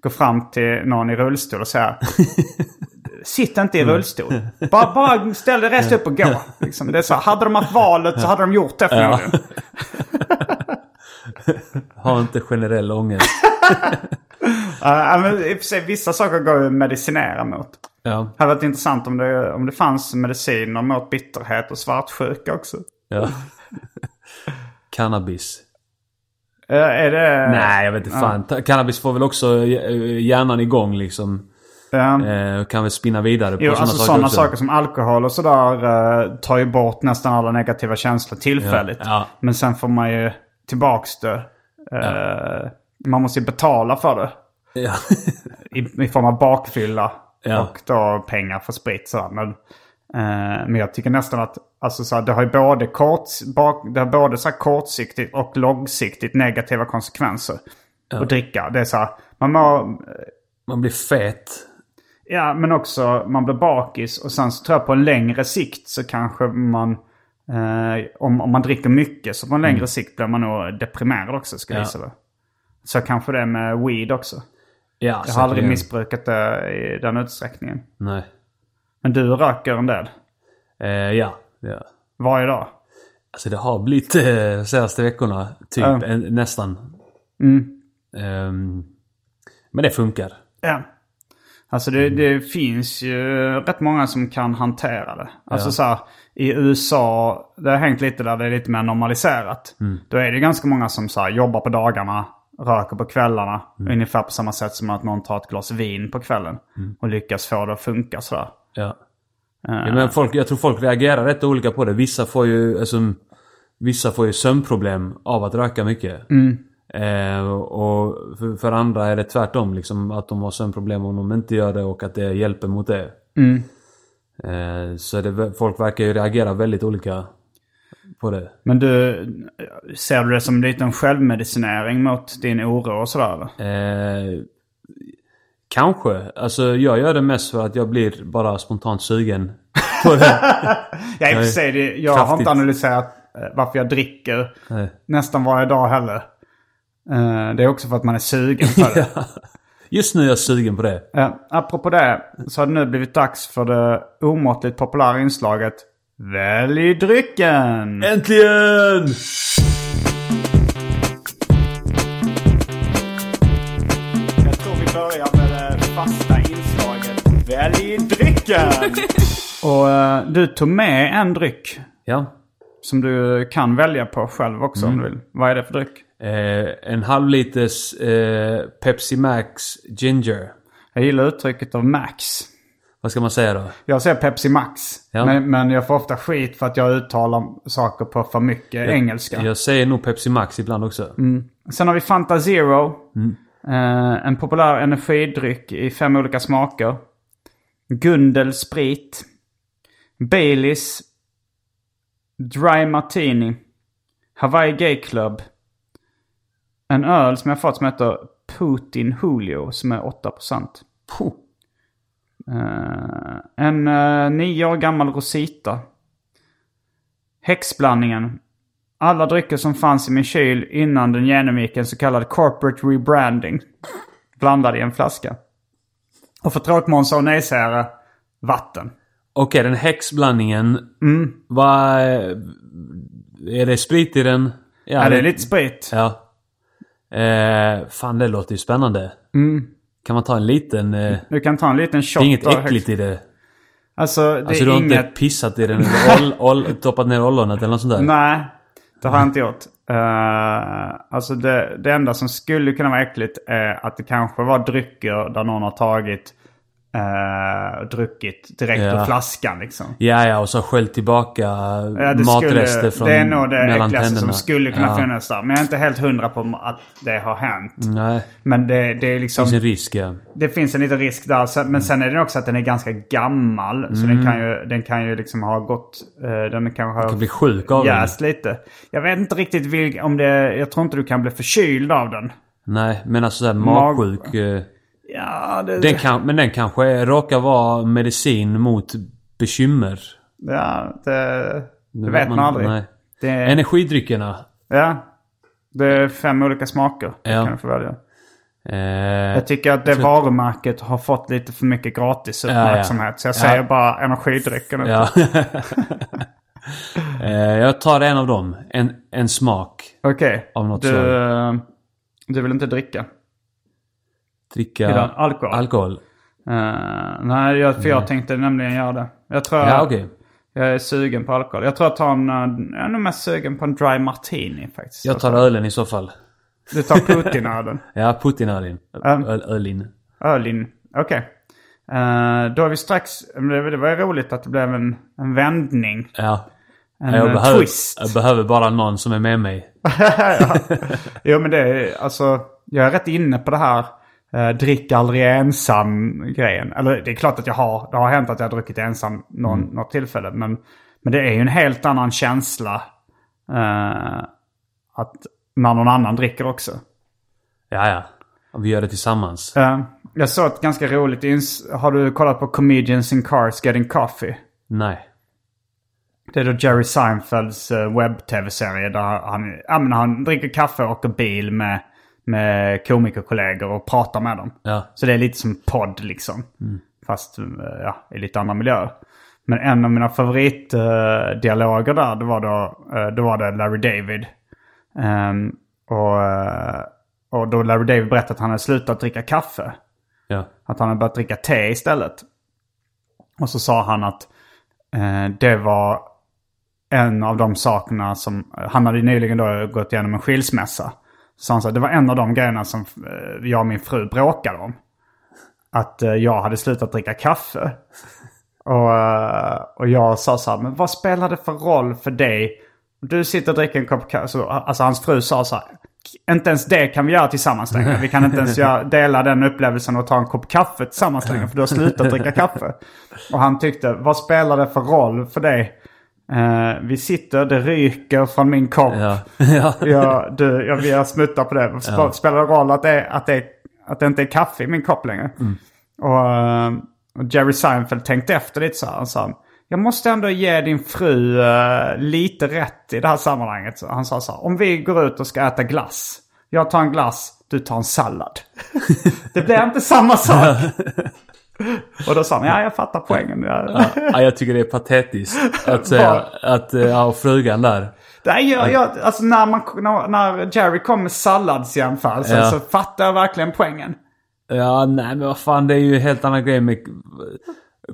gå fram till någon i rullstol och säga Sitt inte i rullstol. Bara, bara ställ dig, res upp och gå. Liksom. Det är så, hade de haft valet så hade de gjort det förmodligen. Ha inte generell ångest. Uh, men i och för sig, vissa saker går ju att medicinera mot. Ja. Det hade varit intressant om det, om det fanns mediciner mot bitterhet och svartsjuka också. ja. Cannabis. Eh, är det... Nej, jag vet inte fan. Ta- Cannabis får väl också eh, hjärnan igång liksom. Ja. Eh, kan väl spinna vidare på Jo, sådana alltså saker sådana också. saker som alkohol och sådär tar ju bort nästan alla negativa känslor tillfälligt. Ja, ja. Men sen får man ju tillbaks det. Eh, Man måste ju betala för det. Ja. I, i form av bakfylla Ja. och då pengar för sprit. Sådär. Men, men jag tycker nästan att alltså, så här, det har ju både, kort, det har både så här, kortsiktigt och långsiktigt negativa konsekvenser. Att dricka. Det är så här, man mår, Man blir fet. Ja, men också man blir bakis och sen så tror jag på en längre sikt så kanske man... Eh, om, om man dricker mycket så på en längre sikt blir man nog deprimerad också skulle jag Ja. gissa. Så kanske det är med weed också. Ja, Jag har aldrig missbrukat det i den utsträckningen. Nej. Men du röker en del. Eh, ja. ja. Varje dag. Alltså det har blivit eh, de senaste veckorna. Typ Ja. en, nästan. Mm. Ehm, men det funkar. Ja. Alltså det, det finns ju rätt många som kan hantera det. Alltså så här, i USA, det har hängt lite där det är lite mer normaliserat. Då är det ganska många som så här, jobbar på dagarna, röker på kvällarna. Ungefär på samma sätt som att någon tar ett glas vin på kvällen. Och lyckas få det att funka sådär. Ja. ja men folk, jag tror folk reagerar rätt olika på det. Vissa får ju, alltså, vissa får ju sömnproblem av att röka mycket. Eh, och för, för andra är det tvärtom. Liksom, att de har sömnproblem om de inte gör det och att det hjälper mot det. Eh, så det, folk verkar ju reagera väldigt olika på det. Men du, ser du det som en liten självmedicinering mot din oro och sådär? Eh, kanske. Alltså jag gör det mest för att jag blir bara spontant sugen på det. Ja, i och för Nej, sig, det- jag har inte analyserat eh, varför jag dricker Nej. nästan varje dag heller. Eh, Det är också för att man är sugen för det. Just nu är jag sugen på det. Eh, Apropå det så har det nu blivit dags för det omåttligt populära inslaget Välj drycken! Äntligen! Fasta inslaget Välj drycken! Och eh, du tog med en dryck Ja. som du kan välja på själv också Mm. om du vill. Vad är det för dryck? Eh, en halv liters eh, Pepsi Max Ginger. Jag gillar uttrycket av Max. Vad ska man säga då? Jag säger Pepsi Max. Ja. Men, men jag får ofta skit för att jag uttalar saker på för mycket engelska. Jag säger nog Pepsi Max ibland också. Sen har vi Fanta Zero. Eh, en populär energidryck i fem olika smaker. Gundel Sprit. Baileys. Dry Martini. Hawaii Gay Club. En öl som jag fått som heter Putin Julio som är 8%. Puh. Eh, en uh, nio år gammal Rosita. Häxblandningen. Alla drycker som fanns i min kyl innan den genomgick en så kallad corporate rebranding. Blandade i en flaska. Och för tråkmånsar och nejsägare, vatten. Okej, den häxblandningen. Vad... Är det sprit i den? Ja, det är lite sprit. Ja. Eh, fan, det låter ju spännande. Kan man ta en liten... Eh, Du kan ta en liten shot. det är inget äckligt i det. Alltså, det Alltså är du har inget... inte pissat i den eller oll, oll, doppat ner ollonet eller något sånt där? Nej, det har jag inte gjort. Uh, alltså det, det enda som skulle kunna vara äckligt är att det kanske var drycker där någon har tagit uh, druckit direkt Ja. ur flaskan liksom. Ja, ja, och så skällt tillbaka Ja, det, matrester skulle, från det är nog det äckligaste som skulle kunna ja. finnas där. Men jag är inte helt hundra på att det har hänt. Nej, Men det, det är liksom... det finns en risk ja. Det finns en liten risk där. Så- Men sen är det också att den är ganska gammal. Så den Mm. kan ju, den kan ju liksom ha gått... eh, den kanske har kan bli sjuk av den. jäst lite. Jag vet inte riktigt vilk, om det... Jag tror inte du kan bli förkyld av den. Nej, men alltså såhär Mag- magsjuk. eh, Ja, det... Den kan, men den kanske råkar vara medicin mot bekymmer. Ja, det... Det vet man, man- aldrig. nej. Det, Energidryckerna. ja. Det är fem olika smaker. Ja. Ja. kan du få välja. Eh, Jag tycker att det varumärket har fått lite för mycket gratis uppmärksamhet. Så jag Ja. säger bara energidrycken. nu. ja. eh, jag tar en av dem. En, en smak. Okej. Av något du, slag. eh, du vill inte dricka? Dricka Idag, alkohol? alkohol. Eh, nej, jag, för jag tänkte nämligen göra det. Jag tror Ja, jag, okej. jag är sugen på alkohol. Jag tror jag tar en... eh, Jag är nog mest sugen på en dry martini faktiskt. Jag tar ölen i så fall. Du tar Putin-ölen. Ja, Putin-ölen. Um. Öl, ölin. Ölin. Okej. Eh, då är vi strax... Det det var ju roligt att det blev en, en vändning. Ja. En jag, eh, behöver, twist. jag behöver bara någon som är med mig. Jo men det är alltså... Jag är rätt inne på det här eh, drick aldrig ensam grejen. Eller det är klart att jag har. Det har hänt att jag har druckit ensam någon, Mm. något tillfälle. Men, men det är ju en helt annan känsla. eh, att när någon annan dricker också. Ja, ja. Vi gör det tillsammans. Eh, jag såg ett ganska roligt ins- Har du kollat på Comedians in Cars Getting Coffee? Nej. Det är då Jerry Seinfelds eh, webb-tv-serie där han, ja, men han dricker kaffe och åker bil med, med komikerkollegor och pratar med dem. Ja. Så det är lite som podd liksom. Fast eh, ja, i lite andra miljöer. Men en av mina favoritdialoger där, det var då, eh, då var det Larry David. Ehm, och, eh, och då Larry David berättade att han hade slutat dricka kaffe. Ja. Att han hade börjat dricka te istället. Och så sa han att det var en av de sakerna som... Han hade nyligen då gått igenom en skilsmässa. Så han sa det var en av de grejerna som eh, jag och min fru bråkade om. Att eh, jag hade slutat dricka kaffe. Och, eh, och jag sa så här, men vad spelar det för roll för dig? Du sitter och dricker en kopp kaffe. Så, alltså hans fru sa så här, inte ens det kan vi göra tillsammans längre. Vi kan inte ens göra, dela den upplevelsen och ta en kopp kaffe tillsammans längre. För du har slutat dricka kaffe. Och han tyckte, vad spelar det för roll för dig? Eh, vi sitter, det ryker från min kopp. Ja. ja. Jag, du, jag, vi har smuttat på det. Ja. Spelar det roll att det, att, det, att det inte är kaffe i min kopp längre? Och, eh, och Jerry Seinfeld tänkte efter lite så här. Han sa, jag måste ändå ge din fru eh, lite rätt i det här sammanhanget. Så han sa så här, om vi går ut och ska äta glass. Jag tar en glass, du tar en sallad. det blir inte samma sak. och då sa han, ja jag fattar poängen. Ja. ja, jag tycker det är patetiskt att säga att, eh, ja, frugan där. Nej, jag, jag, alltså när, man, när, när Jerry kom med salladsjämförelsen Ja. så fattar jag verkligen poängen. Ja, nej men vad fan det är ju en helt annan grej med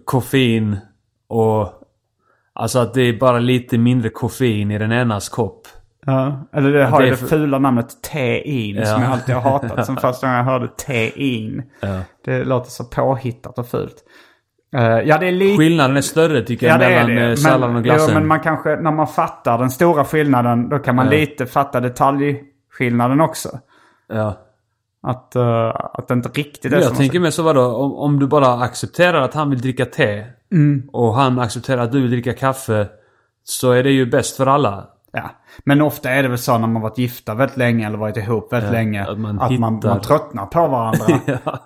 koffein och... Alltså att det är bara lite mindre koffein i den enas kopp. Ja. Eller det har det det för- fula namnet tein Ja. som jag alltid har hatat. Som första gången jag hörde tein. Ja. Det låter så påhittat och fult. Eh, ja, det är lite... Skillnaden är större tycker jag Ja, mellan eh, salladen och glassen. Jo, men man kanske, när man fattar den stora skillnaden, då kan man Ja. lite fatta detaljskillnaden också. Ja. Att, uh, att det inte riktigt är Jag som tänker mig så vadå, om, om du bara accepterar att han vill dricka te Mm. och han accepterar att du vill dricka kaffe så är det ju bäst för alla. Ja, men ofta är det väl så när man varit gifta väldigt länge eller varit ihop väldigt Ja, länge. att Att man man, man, hittar- tröttnar på varandra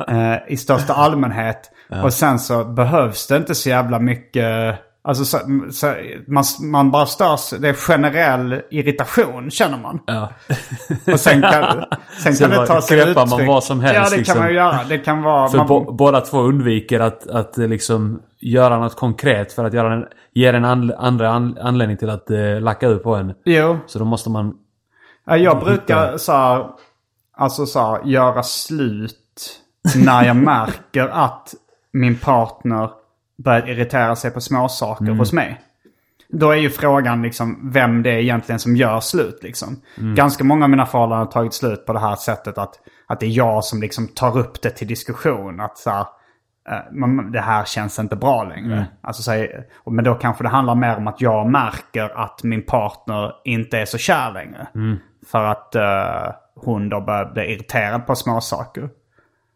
eh, i största allmänhet. Och sen så behövs det inte så jävla mycket. Alltså så, så, man, man bara störs, det är generell irritation känner man. Ja. Och sen kan, sen Sen kan det ta sig köper man uttryck. vad som helst, Ja, det liksom. kan man ju göra. Det kan vara... För man, bo, båda två undviker att, att eh, liksom göra något konkret för att göra en, ge en an, andra an, anledning till att eh, lacka ur på en. jo, Så då måste man... Ja, Jag brukar så här, alltså så här, göra slut när jag märker att min partner börjar irritera sig på småsaker hos mig. Då är ju frågan liksom vem det är egentligen som gör slut. Liksom. Ganska många av mina förhållanden har tagit slut på det här sättet att, att det är jag som liksom tar upp det till diskussion. Att så här, eh, men det här känns inte bra längre. Alltså, så här, men då kanske det handlar mer om att jag märker att min partner inte är så kär längre. För att eh, hon då börjar bli irriterad på små saker.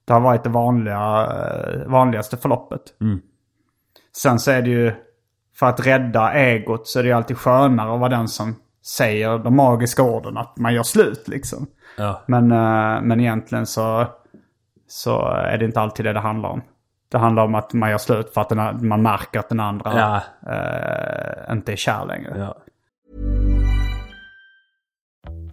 Det har varit det vanliga, eh, vanligaste förloppet. Sen så är det ju, för att rädda egot så är det ju alltid skönare att vara den som säger de magiska orden att man gör slut liksom. Ja. Men, eh, men egentligen så, så är det inte alltid det det handlar om. Det handlar om att man gör slut för att den, man märker att den andra Ja. eh, inte är kär längre. ja.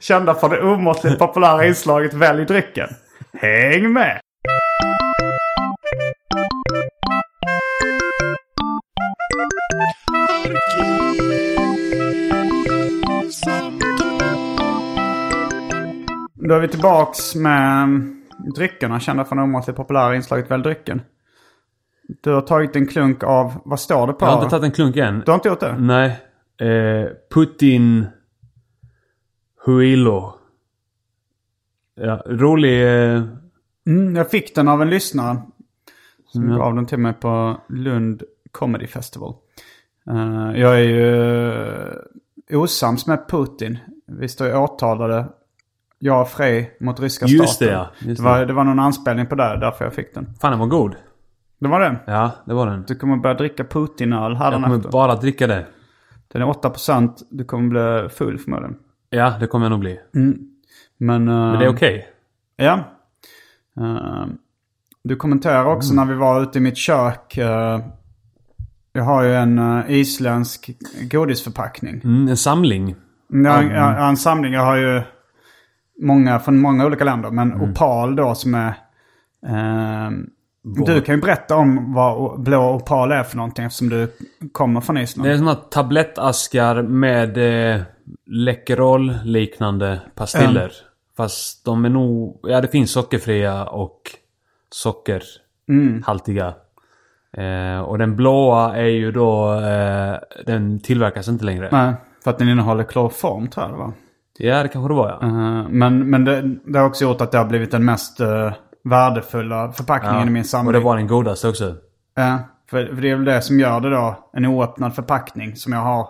Kända för det omåttligt populära inslaget Välj drycken. Häng med! Då är vi tillbaks med dryckerna kända för det omåttligt populära inslaget Välj drycken. Du har tagit en klunk av, vad står det på? Jag har inte tagit en klunk än. Du har inte gjort det? Nej. Eh, Putin Huilo. Ja, rolig... Eh, Mm, jag fick den av en lyssnare. Som gav den till mig på Lund Comedy Festival. Eh, jag är ju uh, osams med Putin. Vi står ju åtalade Jag och Frej mot ryska Just staten. det, ja. Just det, var, det. var någon anspelning på det, därför jag fick den. Fan den var god. Det var det. Ja, det var den. Du kommer börja dricka Putin-öl Jag här kommer efter. bara dricka det. Den är 8%. Du kommer bli full förmodligen. Ja, det kommer jag nog bli. Men, eh, Men det är okej. Ja. Eh, du kommenterar också när vi var ute i mitt kök. eh, jag har ju en eh, isländsk godisförpackning. Mm, en samling. Jag, jag har en samling. Jag har ju många från många olika länder. Men Mm. Opal då som är... eh, du kan ju berätta om vad blå Opal är för någonting eftersom du kommer från Island. Det är såna tablettaskar med eh, Läkerol-liknande pastiller. Fast de är nog... Ja, det finns sockerfria och sockerhaltiga. Eh, och den blåa är ju då... Eh, den tillverkas inte längre. Nej, för att den innehåller kloroform tror jag det var. Ja, det kanske det var ja. Eh, men men det, det har också gjort att det har blivit den mest uh, värdefulla förpackningen i min samling. Och det var den godaste också. Ja, för, för det är väl det som gör det då. En oöppnad förpackning som jag har.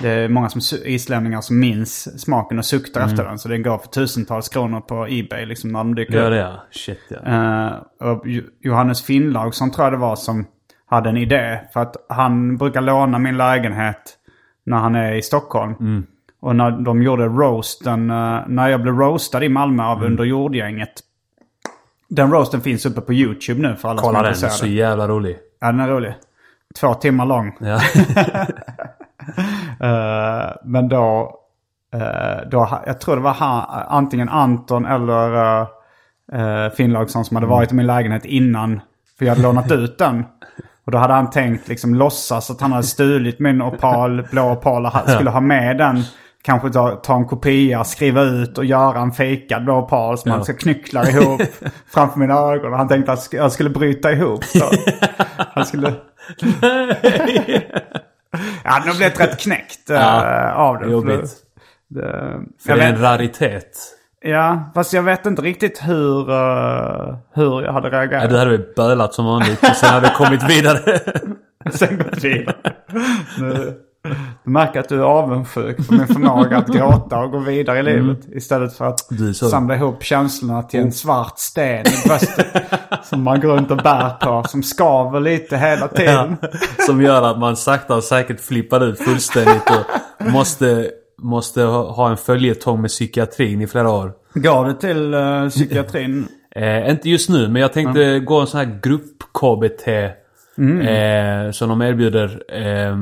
Det är många som, islänningar som minns smaken och suktar efter den. Så den går för tusentals kronor på Ebay liksom när de dyker upp. det ja. Shit ja. Och Jo- Johannes Finnlaugsson tror jag det var som hade en idé. För att han brukar låna min lägenhet när han är i Stockholm. Och när de gjorde roasten, eh, när jag blev roastad i Malmö av Underjordgänget. Den roasten finns uppe på YouTube nu för alla Kolla som är den. Så intresserade. jävla rolig. Ja, den är rolig. Två timmar lång. Ja. Eh, men då, eh, då, jag tror det var han, antingen Anton eller uh, uh, Finnlaugsson som hade varit i min lägenhet innan. För jag hade lånat ut den. Och då hade han tänkt liksom låtsas att han hade stulit min opal, blå opal och skulle ha med den. Kanske ta, ta en kopia, skriva ut och göra en fejkad blå opal som han ska knyckla ihop framför mina ögon. Han tänkte att jag skulle bryta ihop. Så. Han skulle... Jag hade nog blivit rätt knäckt eh, av det. jobbigt. Det, För jag det är en raritet. ja, fast jag vet inte riktigt hur, eh, hur jag hade Ja, reagerat. du hade väl bölat som vanligt och sen hade du kommit vidare. Sen gått vidare. Du märker att du är avundsjuk på min förmåga att gråta och gå vidare i livet. Istället för att samla ihop känslorna till en svart sten i bröstet. som man går runt och bär på. Som skaver lite hela tiden. Som gör att man sakta och säkert flippar ut fullständigt och måste, måste ha en följetong med psykiatrin i flera år. Går du till uh, psykiatrin? Eh, inte just nu, men jag tänkte gå en sån här grupp-KBT. Eh, som de erbjuder eh,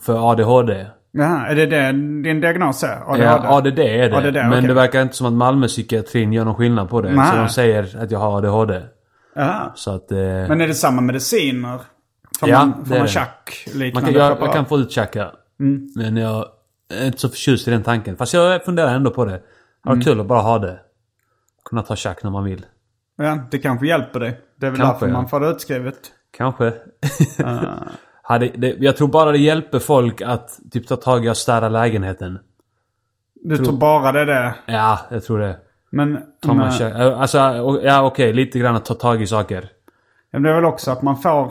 för ADHD. Jaha, är det det din diagnos är? ADHD? Ja, ADD är det. ADD, men okej. det verkar inte som att Malmöpsykiatrin gör någon skillnad på det. Nej. Så de säger att jag har ADHD. Jaha. Så att... Eh, Men är det samma mediciner? Får Ja, man, får man tjack man kan, jag, jag kan få ut tjacka. Mm. Men jag är inte så förtjust i den tanken. Fast jag funderar ändå på det. Det var Mm. kul att bara ha det. Kunna ta tjack när man vill. Ja, det kanske hjälper dig. Det är väl Kanske, därför ja. man får det utskrivet. Kanske. Hade, det, jag tror bara det hjälper folk att typ ta tag i och städa lägenheten. Du tror bara det är det. Ja, jag tror det. Men, Tar man men, alltså, ja okej. lite grann att ta tag i saker. men det är väl också att man får...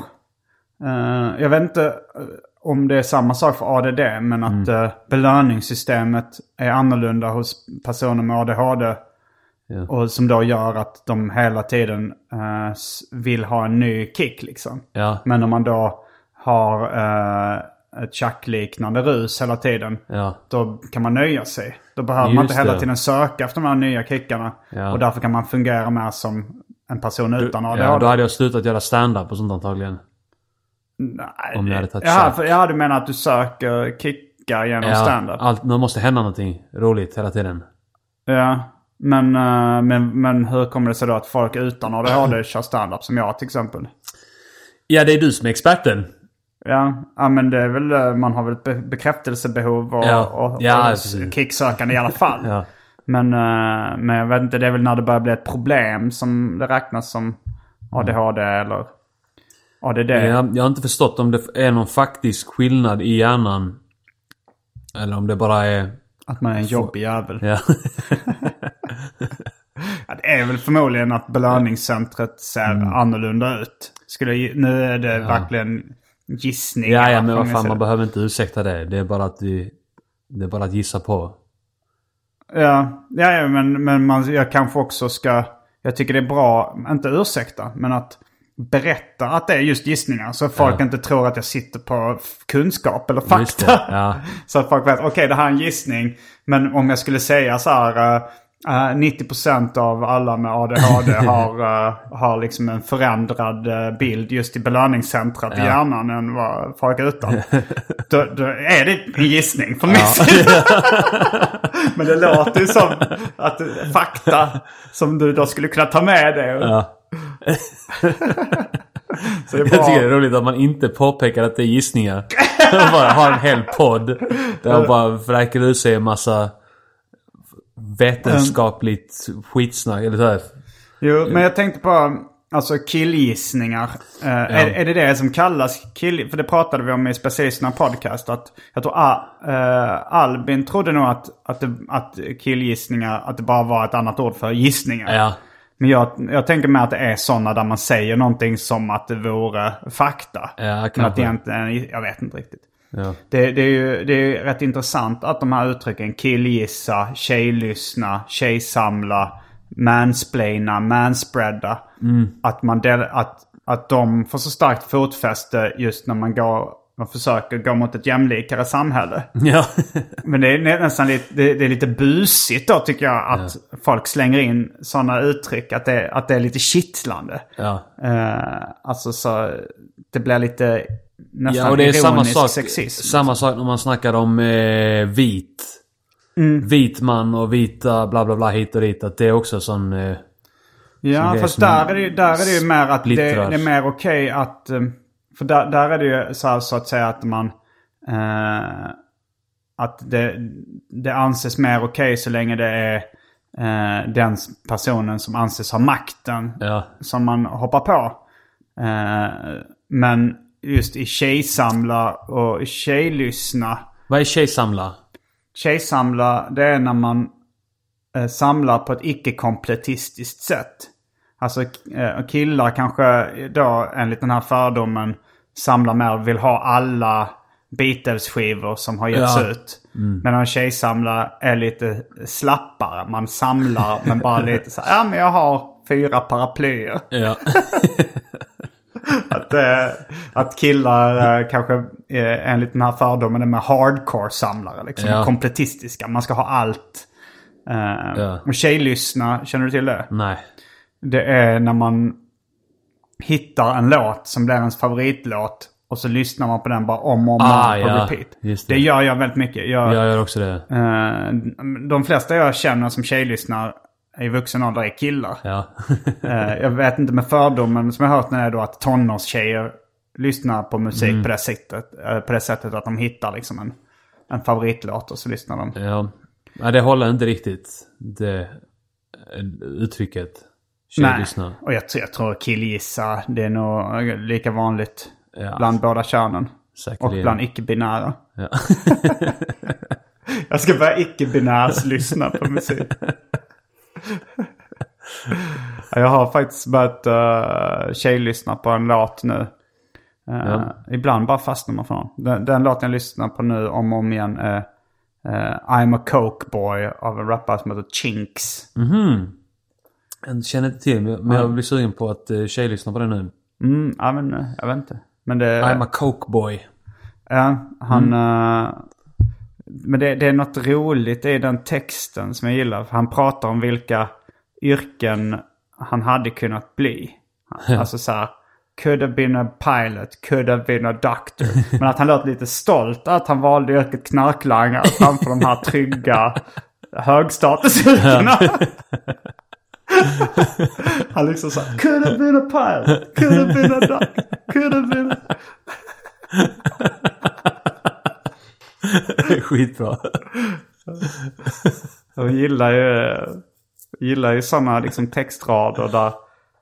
eh, jag vet inte eh, om det är samma sak för ADD, men att Mm. uh, belöningssystemet är annorlunda hos personer med ADHD. Ja. Och som då gör att de hela tiden eh, vill ha en ny kick liksom. Ja. Men om man då har uh, ett tjackliknande rus hela tiden. Ja. Då kan man nöja sig. Då behöver man inte Just hela det. tiden söka efter de här nya kickarna. Ja. Och därför kan man fungera mer som en person utan ADHD. Ja, då hade jag slutat göra stand-up och sånt antagligen. Nej, om jag hade tagit tjack. för jag hade menat att du söker kickar genom Ja, standup. allt, det måste hända någonting roligt hela tiden. Ja, men, eh, men, men hur kommer det sig då att folk utan ADHD kör standup som jag till exempel? Ja, det är du som är experten. Ja, ja men det är väl, eh, man har väl ett be- bekräftelsebehov och, Ja. och, Ja, och kicksökande i alla fall. Ja. Men, eh, men jag vet inte, det är väl när det börjar bli ett problem som det räknas som ADHD eller ADD. Jag, jag har inte förstått om det är någon faktisk skillnad i hjärnan. Eller om det bara är... Att man är en jobbig jävel. Ja. Ja, det är väl förmodligen att belöningscentret ser Mm. annorlunda ut. Skulle, nu är det verkligen gissningar. ja, ja, men vad fan, man behöver inte ursäkta det. Det är bara att vi... Det är bara att gissa på. Ja, ja, ja men, men man, jag kanske också ska... Jag tycker det är bra, inte ursäkta, men att berätta att det är just gissningar. Så folk Ja. inte tror att jag sitter på kunskap eller fakta. ja. Så att folk vet, okej det här är en gissning. Men om jag skulle säga så här, eh, eh, 90% av alla med ADHD har, eh, har liksom en förändrad eh, bild just i belöningscentrat i hjärnan än vad folk utan. då, då är det en gissning från min sida. Men det låter ju som att fakta som du då skulle kunna ta med dig. Ja. Så det är Jag tycker det är roligt att man inte påpekar att det är gissningar. Man bara har en hel podd där man bara vräker ur sig en massa vetenskapligt skitsnack. Eller så här. Jo, men jag tänkte på alltså killgissningar. Eh, är, är det det som kallas kill... För det pratade vi om i Specialisterna podcast. Att jag tror ah, eh, Albin trodde nog att, att, det, att killgissningar, att det bara var ett annat ord för gissningar. Ja. Men jag, jag tänker mig att det är sådana där man säger någonting som att det vore fakta. Ja, Men att egentligen, jag vet inte riktigt. Ja. Det, det, är ju det är rätt intressant att de här uttrycken killgissa, tjejlyssna, tjejsamla, mansplaina, manspreada. Att, man del, att, att de får så starkt fotfäste just när man går och försöker gå mot ett jämlikare samhälle. Ja. Men det är nä- nästan lite, det, det är lite busigt då tycker jag att folk slänger in sådana uttryck. Att det, att det är lite kittlande. ja. Eh, alltså så det blir lite nästan Ja, och det är samma sak, sexism. samma sak när man snackar om eh, vit. Mm. Vit man och vita bla bla bla hit och dit. Att det är också sån... Eh, Ja, fast där är det, där är det ju mer att det, det är mer okej att... eh, För där, där är det ju så, här, så att säga att man... Eh, att det, det anses mer okej så länge det är eh, den personen som anses ha makten ja. som man hoppar på. Eh, men just i tjejsamla och tjejlyssna. Vad är tjejsamla? Tjejsamla, det är när man eh, samlar på ett icke-kompletistiskt sätt. Alltså eh, killar kanske då enligt den här fördomen samlar mer vill ha alla Beatles-skivor som har getts Ja. ut. Medan tjejsamlar är lite slappare. Man samlar men bara lite så här, ja men jag har fyra paraplyer. Ja. Att, eh, att killar eh, kanske eh, enligt den här fördomen är mer hardcore-samlare. Liksom, Ja. kompletistiska. Man ska ha allt. Eh, Ja. Och tjejlyssna, känner du till det? Nej. Det är när man hittar en låt som blir ens favoritlåt. Och så lyssnar man på den bara om och om Ah, på ja. repeat. Just det. det. gör jag väldigt mycket. Jag, Jag gör också det. eh, de flesta jag känner som tjejlyssnar i vuxen ålder är killar. Ja. Eh, jag vet inte med fördomen som jag har hört när är då att tonårstjejer lyssnar på musik Mm. på, det sättet, eh, på det sättet att de hittar liksom en, en favoritlåt och så lyssnar de. ja. Nej, det håller inte riktigt. Det eh, uttrycket. Tjejlyssna. Och jag, tror- jag tror killgissa, det är nog lika vanligt Ja. bland båda könen. Och Säkerligen. bland icke-binära. Ja. Jag ska börja icke-binärs lyssna på musik. jag har faktiskt börjat uh, tjejlyssna på en låt nu. Eh, Ja. Ibland bara fastnar man för den. den. Den låten jag lyssnar på nu om och om igen är eh, I'm a Coke Boy av en rappare som heter Chinks. Jag känner inte till men jag blir sugen på att uh, tjejlyssna på det nu. Mm, ja, men, jag vet inte. Men det, I'm a coke boy. Ja, han... eh, men det, det är något roligt i den texten som jag gillar. Han pratar om vilka yrken han hade kunnat bli. Alltså så här... Could have been a pilot, could have been a doctor. Men att han låter lite stolt att han valde yrket knarklangare framför de här trygga högstatusyrkena. Han liksom såhär, could have been a pilot, could have been a doctor, could have been a... Skitbra. Jag gillar ju, gillar ju sådana liksom textrader där,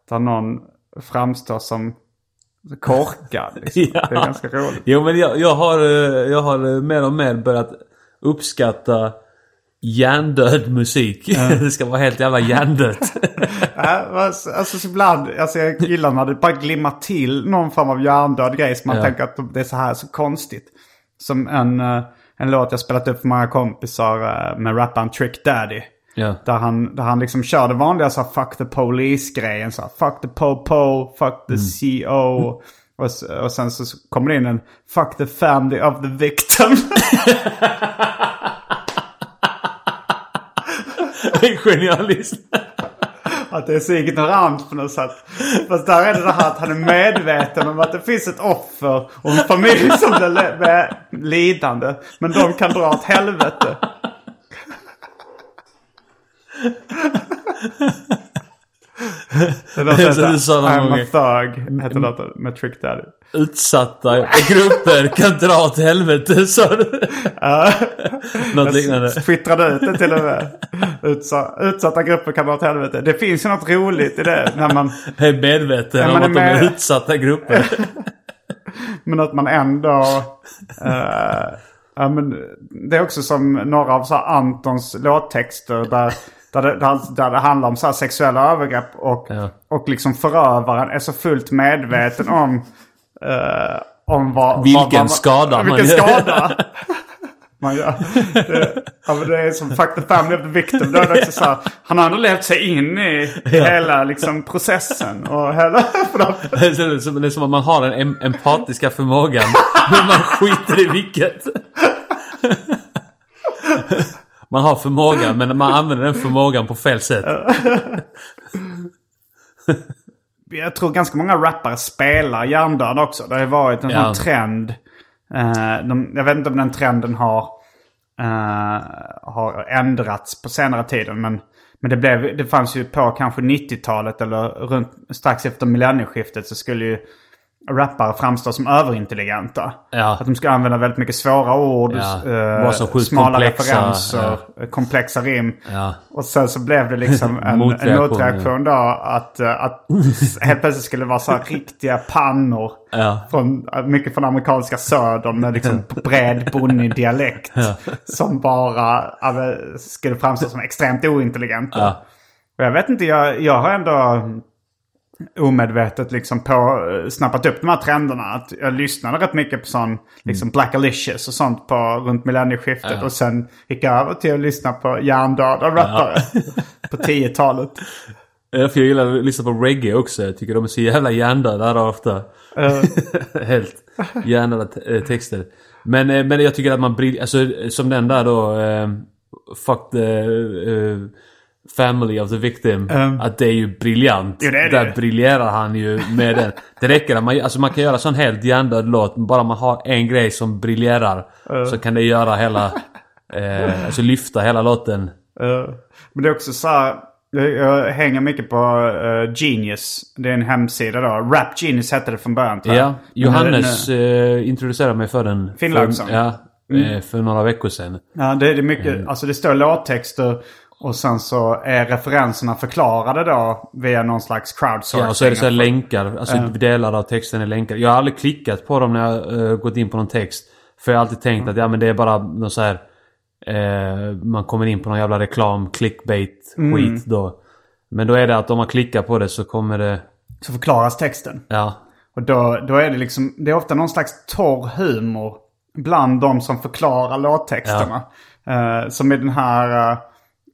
där någon framstår som korkad. Liksom. Ja. Det är ganska roligt. Jo men jag, jag, har, eh, jag har eh, mer och mer börjat uppskatta hjärndöd musik. det ska vara helt jävla hjärndött. Alltså, alltså så ibland, alltså jag gillar när det bara glimmar till någon form av hjärndöd grej. Så man Ja. tänker att det är så här så konstigt. Som en, eh, en låt jag spelat upp för många kompisar eh, med rapparen Trick Daddy. Ja. Där han, där han liksom kör det vanliga så här, fuck the police-grejen. Så här, fuck the po-po, fuck the CO. Och, s- och sen så kommer det in en fuck the family of the victim. Genialiskt. Att det är så ignorant på något sätt. Fast där är det det här att han är medveten om att det finns ett offer och en familj som blir lidande. Men de kan dra åt helvete. Det låter någon I'm a thug, heter låten med Trick Daddy. Utsatta grupper kan dra åt helvete, sa du. Något liknande. Twittrade ut det till och med. Utsa, utsatta grupper kan dra åt helvete. Det finns ju något roligt i det. När man, är medveten om man är att de är med. utsatta grupper. Men att man ändå... eh, ja, men det är också som några av så Antons låttexter där, där, det, där, det handlar om så sexuella övergrepp. Och, Ja. och liksom förövaren är så fullt medveten om... eh, om vad, Vilken vad, vad, skada man vilken gör. skada man gör. Det, ja, det är som Fuck the family of the victim. Då är så här, han har ändå levt sig in i hela liksom, processen. Och hela. Det är som, det är som att man har den em empatiska förmågan, men man skiter i vilket. Man har förmågan, men man använder den förmågan på fel sätt. jag tror ganska många rappare spelar hjärndöd också. Det har varit en Ja. sån trend. Eh, de, jag vet inte om den trenden har, eh, har ändrats på senare tiden. Men, men det, blev, det fanns ju på kanske 90-talet eller runt, strax efter millennieskiftet så skulle ju rappare framstå som överintelligenta. Ja. Att de ska använda väldigt mycket svåra ord, Ja. eh, smala komplexa, referenser, eh, komplexa rim. Ja. Och sen så blev det liksom en en Motreaktion, motreaktion, då att, eh, att helt plötsligt skulle det vara så här riktiga pannor. Ja. Från, mycket från amerikanska södern med liksom bred bonnig dialekt. Som bara ja, men, skulle framstå som extremt ointelligenta. Ja. Och jag vet inte, jag, jag har ändå omedvetet liksom på, eh, snappat upp de här trenderna. Att jag lyssnade rätt mycket på sån liksom Black Alicious och sånt på runt millennieskiftet. Och sen gick jag över till att lyssna på hjärndöda rappare på 10-talet. Ja, för jag gillar att lyssna på reggae också. Jag tycker de är så jävla hjärndöda där ofta. Helt hjärndöda eh, texter. Men, eh, men jag tycker att man briljerar, alltså som den där då, eh, Fuck the eh, family of the victim. att det är ju briljant. Jo, det är det där briljerar han ju med den. Det räcker att man, alltså man kan göra sån helt hjärndöd låt, bara man har en grej som briljerar. Så kan det göra hela, eh, alltså lyfta hela låten. Eh, men det är också så här. Jag, jag hänger mycket på eh, Genius. Det är en hemsida då. Rap Genius hette det från början tror jag. Ja, Johannes eh, introducerade mig för den. Finn för, Laugsson. Ja, eh, för några veckor sedan. Ja, det, det är mycket. Mm. Alltså det står låttexter. Och sen så är referenserna förklarade då via någon slags crowdsourcing. Ja, och så är det så här länkar. Alltså delar av texten är länkar. Jag har aldrig klickat på dem när jag uh, gått in på någon text. För jag har alltid tänkt att ja men det är bara någon så här... eh, man kommer in på någon jävla reklam, clickbait, Mm. då. Men då är det att om man klickar på det så kommer det... Så förklaras texten. Ja. Och då, då är det liksom, det är ofta någon slags torr humor bland de som förklarar låttexterna. Eh, som i den här,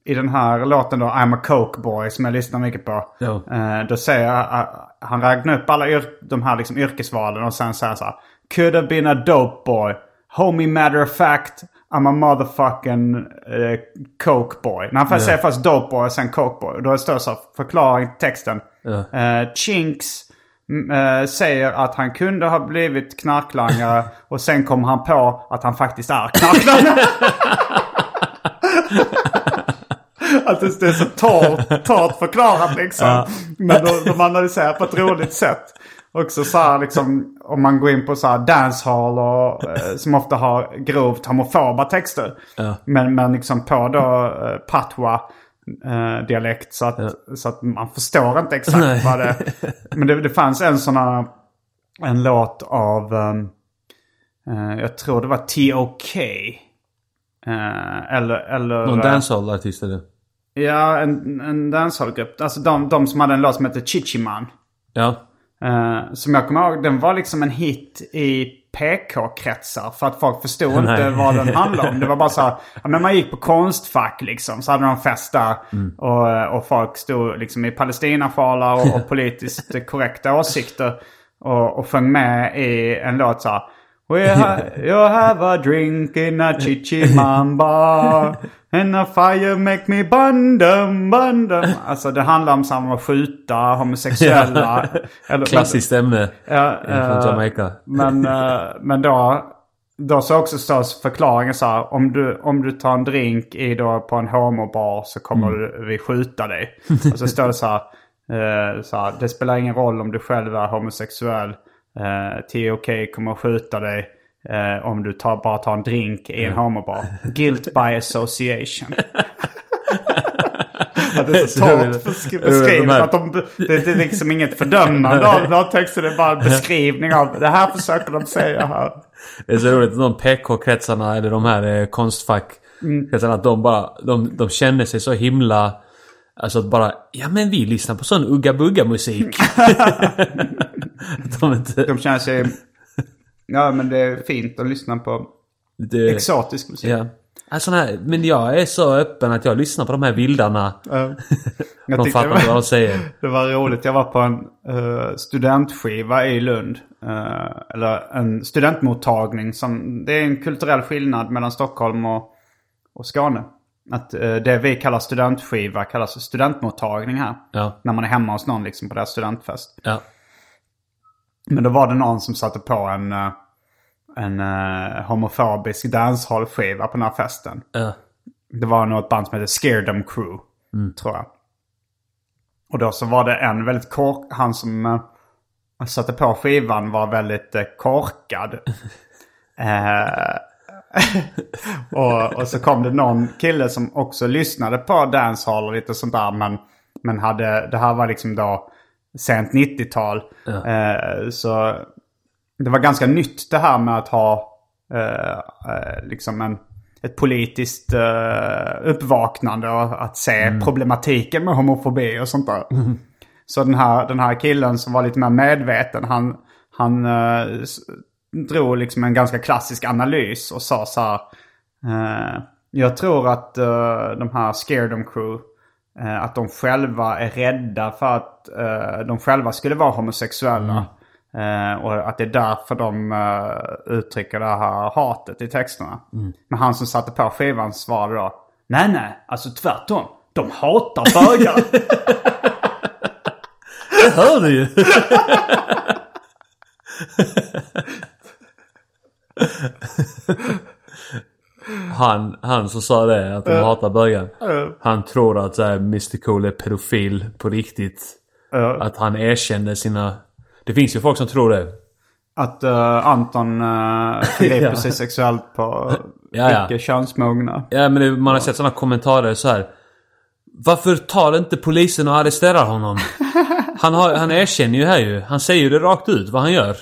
i den här låten då, I'm a coke boy, som jag lyssnar mycket på. Ja. Eh, då säger uh, han räknar upp alla de här liksom yrkesvalen och sen säger han så här. Could have been a dope boy. Homie matter of fact, I'm a motherfucking eh, coke boy. När han först säger först dope boy och sen coke boy. Då står det så här, förklaring till texten. Eh, Chinks mm, eh, säger att han kunde ha blivit knarklangare och sen kom han på att han faktiskt är knarklangare. att det är så torrt, torrt förklarat liksom. Men de, de analyserar på ett roligt sätt. Också så här liksom om man går in på så här dancehall och eh, som ofta har grovt homofoba texter. Men, men liksom på då eh, patwa eh, dialekt så att, så att man förstår inte exakt vad det är. Men det, det fanns en sån här, en låt av, ehm, eh, jag tror det var T.O.K. Eh, eller, eller... Någon eh, dancehall-artist det. Ja, en, en dancehallgrupp. Alltså de, de som hade en låt som heter Chichiman. Ja. Eh, som jag kommer ihåg, den var liksom en hit i PK-kretsar. För att folk förstod inte vad den handlade om. Det var bara så här, ja, men man gick på konstfack liksom. Så hade de fest där. Och, och folk stod liksom i Palestinasjalar och, och politiskt korrekta åsikter. Och, och sjöng med i en låt så här. We ha, you have a drink in a chichimamba And a fire make me bundum bundum Alltså det handlar om samma att skjuta homosexuella. Eller- Klassiskt ämne Ja, från eh, Jamaica. Men, eh, men då, då så också stås förklaringen så här. Om du, om du tar en drink i då på en homobar så kommer du, vi skjuta dig. Och så står det så här, eh, så här. Det spelar ingen roll om du själv är homosexuell. Eh, TOK kommer att skjuta dig. Eh, om du tar, bara tar en drink i en homobar. Guilt by association. Att det är så torrt besk- De beskrivet. här- Att de, det, det är liksom inget fördömande av lagtexten. Det är bara en beskrivning av det här försöker de säga här. Det är så roligt att de PK-kretsarna eller de här eh, konstfack kretsarna, att de bara, de, de känner sig så himla... Alltså att bara, ja men vi lyssnar på sån ugga-bugga-musik. Att de inte... De känner sig... Ja men det är fint att lyssna på Det, exotisk musik. Ja. Alltså, här, men jag är så öppen att jag lyssnar på de här vildarna. Jag De fattar inte vad de säger. Det var roligt. Jag var på en eh, studentskiva i Lund. Eh, eller en studentmottagning. Som, det är en kulturell skillnad mellan Stockholm och, och Skåne. Att eh, det vi kallar studentskiva kallas studentmottagning här. Ja. När man är hemma hos någon liksom på deras studentfest. Ja. Men då var det någon som satte på en, eh, en eh, homofobisk dancehall-skiva på den här festen. Ja. Det var nog ett band som heter Scaredom Crew, tror jag. Och då så var det en väldigt kork... Han som eh, satte på skivan var väldigt eh, korkad. och, och så kom det någon kille som också lyssnade på dancehall och lite sånt där. Men, men hade, det här var liksom då sent 90-tal. Eh, så det var ganska nytt det här med att ha eh, eh, liksom en, ett politiskt eh, uppvaknande och att se problematiken med homofobi och sånt där. Så den här, den här killen som var lite mer medveten, han, han eh, drog liksom en ganska klassisk analys och sa så här. Eh, jag tror att eh, de här Scaredom Crew, att de själva är rädda för att eh, de själva skulle vara homosexuella. Eh, och att det är därför de eh, uttrycker det här hatet i texterna. Men han som satte på skivan svarade då. Nej, nej, alltså tvärtom. De hatar bögar. Det hör du ju! han, han som sa det, att de hatar bögar. Han tror att så här, Mr Cool är pedofil på riktigt. Att han erkände sina... Det finns ju folk som tror det. Att eh, Anton uh, förgriper sig sexuellt på Ja, ja. icke könsmogna. Ja men det, man har sett sådana kommentarer så här. Varför tar inte polisen och arresterar honom? Han, har, han erkänner ju här ju. Han säger ju det rakt ut vad han gör.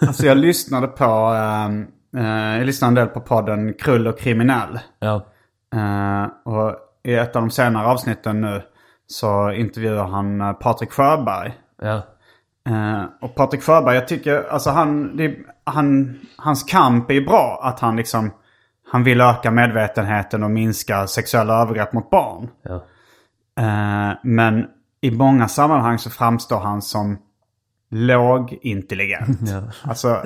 Alltså jag lyssnade på, ehm, eh, jag lyssnade en del på podden Krull och kriminell. Ja. Eh, och i ett av de senare avsnitten nu så intervjuar han eh, Patrik Sjöberg. Ja. Eh, och Patrik Sjöberg, jag tycker, alltså han, det, han, hans kamp är ju bra. Att han liksom, han vill öka medvetenheten och minska sexuella övergrepp mot barn. Ja. Eh, men i många sammanhang så framstår han som lågintelligent. Ja. Alltså,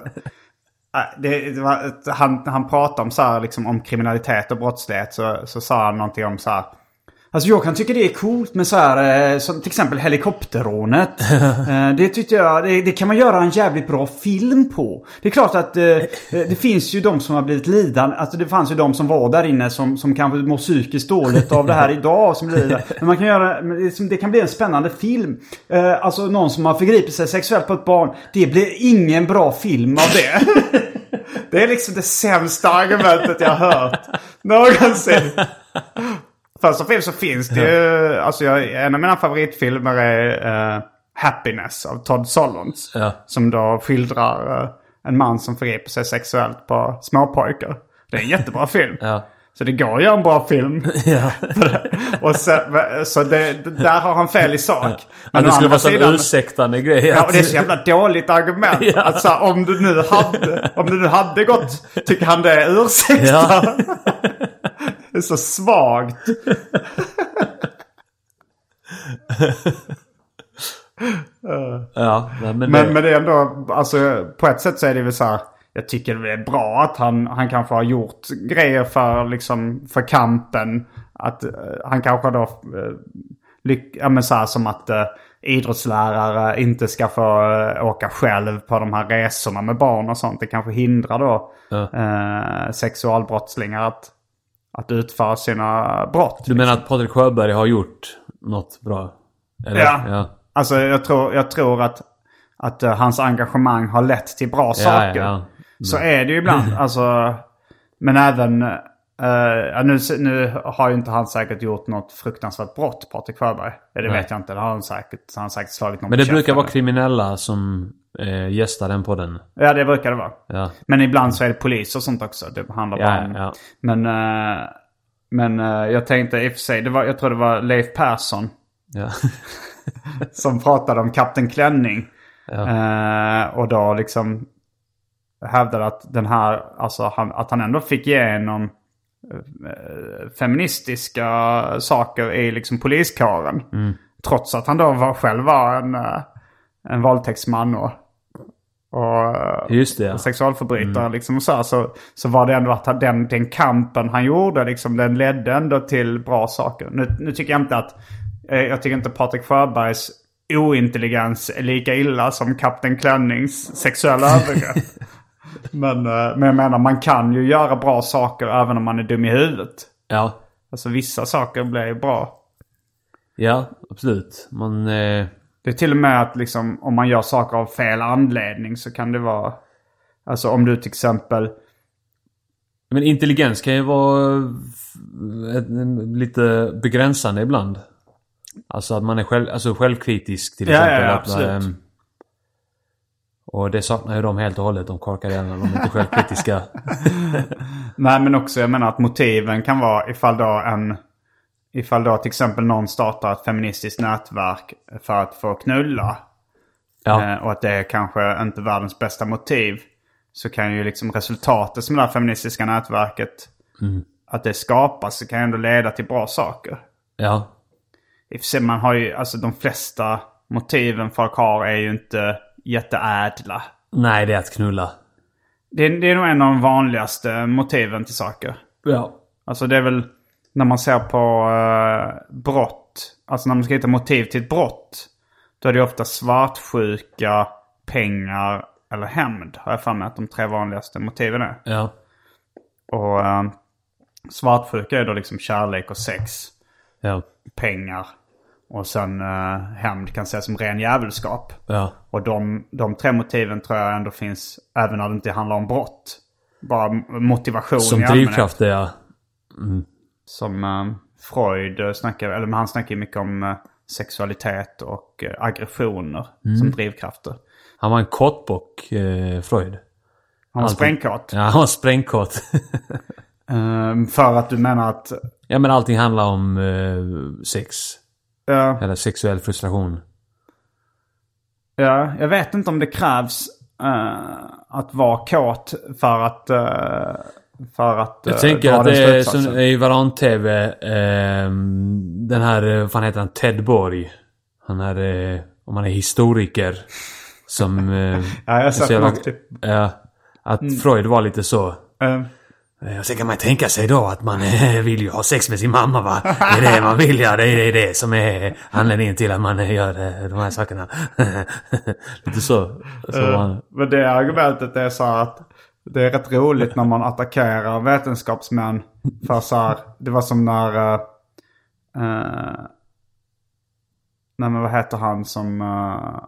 Ah, det, det var, han, han pratade om, så här, liksom, om kriminalitet och brottslighet. Så, så sa han någonting om så här. Alltså jag kan tycka det är coolt med så här, eh, som till exempel helikopterrånet. Eh, det tyckte jag, det, det kan man göra en jävligt bra film på. Det är klart att eh, det finns ju de som har blivit lidande. Alltså det fanns ju de som var där inne som, som kanske mår psykiskt dåligt av det här idag. Som lider. Men man kan göra, det, det kan bli en spännande film. Alltså någon som har förgripit sig sexuellt på ett barn. Det blir ingen bra film av det. Det är liksom det sämsta argumentet jag har hört någonsin. Först och främst så finns det ju, alltså jag, en av mina favoritfilmer är eh, Happiness av Todd Solondz. Ja. Som då skildrar eh, en man som förgriper sig sexuellt på småpojkar. Det är en jättebra film. Ja. Så det går att göra en bra film. och sen, så det, där har han fel i sak. att det å skulle vara sidan- ursäktande grej. Ja, och det är så jävla dåligt argument. Ja. Alltså om du nu hade, om du nu hade gått, tycker han det är ursäkta? Ja. det är så svagt. ja, men, Men, det, men det är ändå, alltså på ett sätt så är det väl så här. Jag tycker det är bra att han, han kanske har gjort grejer för, liksom, för kampen. Att eh, han kanske då, uh, lyck, ja men så här som att uh, idrottslärare inte ska få åka själv på de här resorna med barn och sånt. Det kanske hindrar då eh, sexualbrottslingar att, att utföra sina brott. du menar att Patrik Sjöberg har gjort något bra? Eller? Ja. ja. Alltså jag tror, jag tror att, att eh, hans engagemang har lett till bra Ja, saker. ja. Så är det ju ibland. alltså, men även... ja, nu, nu har ju inte han säkert gjort något fruktansvärt brott, Patrik Sjöberg. Det Nej. vet jag inte. Det har han säkert, han har säkert slagit någon Men det brukar vara kriminella som eh, gästar den podden. Ja, det brukar det vara. Ja. Men ibland så är det polis och sånt också. Det handlar bara Ja, om... ja. Men, eh, men eh, jag tänkte i och för sig, det var, jag tror det var Leif Persson Ja. som pratade om Kapten Klänning. Eh, och då liksom hävdade att den här, alltså han, att han ändå fick igenom eh, feministiska saker i liksom poliskåren. Mm. Trots att han då var, själv var en, eh, en våldtäktsman och, och, Just det, ja. och sexualförbrytare. Mm. Liksom och så, här, så, så var det ändå att den, den kampen han gjorde, liksom, den ledde ändå till bra saker. Nu, nu tycker jag inte att, eh, jag tycker inte Patrik Sjöbergs ointelligens är lika illa som Kapten Klännings sexuella övergrepp. men, eh, men jag menar, man kan ju göra bra saker även om man är dum i huvudet. ja. Alltså vissa saker blir bra. Ja, absolut. Man... Eh, Det är till och med att liksom, om man gör saker av fel anledning så kan det vara... Alltså om du till exempel... men intelligens kan ju vara lite begränsande ibland. Alltså att man är själv, alltså självkritisk till Ja, ja, exempel. ja, att, absolut. ehm, och det saknar ju de helt och hållet, de korkade. De är inte självkritiska. Nej men också jag menar att motiven kan vara ifall då en... Ifall då till exempel någon startar ett feministiskt nätverk för att få knulla. Ja. eh, Och att det är kanske inte världens bästa motiv. Så kan ju liksom resultatet som det här feministiska nätverket. Att det skapas så kan ju ändå leda till bra saker. ja. I och för sig, man har ju, alltså de flesta motiven folk har är ju inte jätteädla. Nej, det är att knulla. Det är, det är nog en av de vanligaste motiven till saker. Ja. Alltså det är väl när man ser på eh, brott. Alltså när man ska hitta motiv till ett brott. Då är det ofta svartsjuka, pengar eller hämnd. Har jag för mig att de tre vanligaste motiven är. Ja. Och eh, svartsjuka är då liksom kärlek och sex. Ja. Pengar. Och sen eh, hämnd kan ses som ren djävulskap. Ja. Och de, de tre motiven tror jag ändå finns även när det inte handlar om brott. Bara motivation Som i allmänhet. drivkraft är jag. Som eh, Freud snackar, eller han snackar mycket om eh, sexualitet och eh, aggressioner som drivkrafter. Han var en kåtbock, eh, Freud. Han var sprängkåt. Ja, han var sprängkåt. Eh, för att du menar att, ja, men allting handlar om eh, sex. ja, Eller sexuell frustration. ja, jag vet inte om det krävs eh, att vara kåt för att, eh, för att Jag eh, tänker att det är som i Varan-TV. Eh, den här, eh, vad fan heter han? Ted Borg. Han är, eh, om han är historiker. Som... Eh, Ja, jag har sett något typ. Ja. Att Freud var lite så. Och sen kan man tänka sig då att man vill ju ha sex med sin mamma va? Det är det man vill ja. Det är det, som är anledningen till att man gör de här sakerna. Lite så. så Eh, man, Men det argumentet är så att det är rätt roligt när man attackerar vetenskapsmän för så här, det var som när, uh, nej men vad heter han som eh,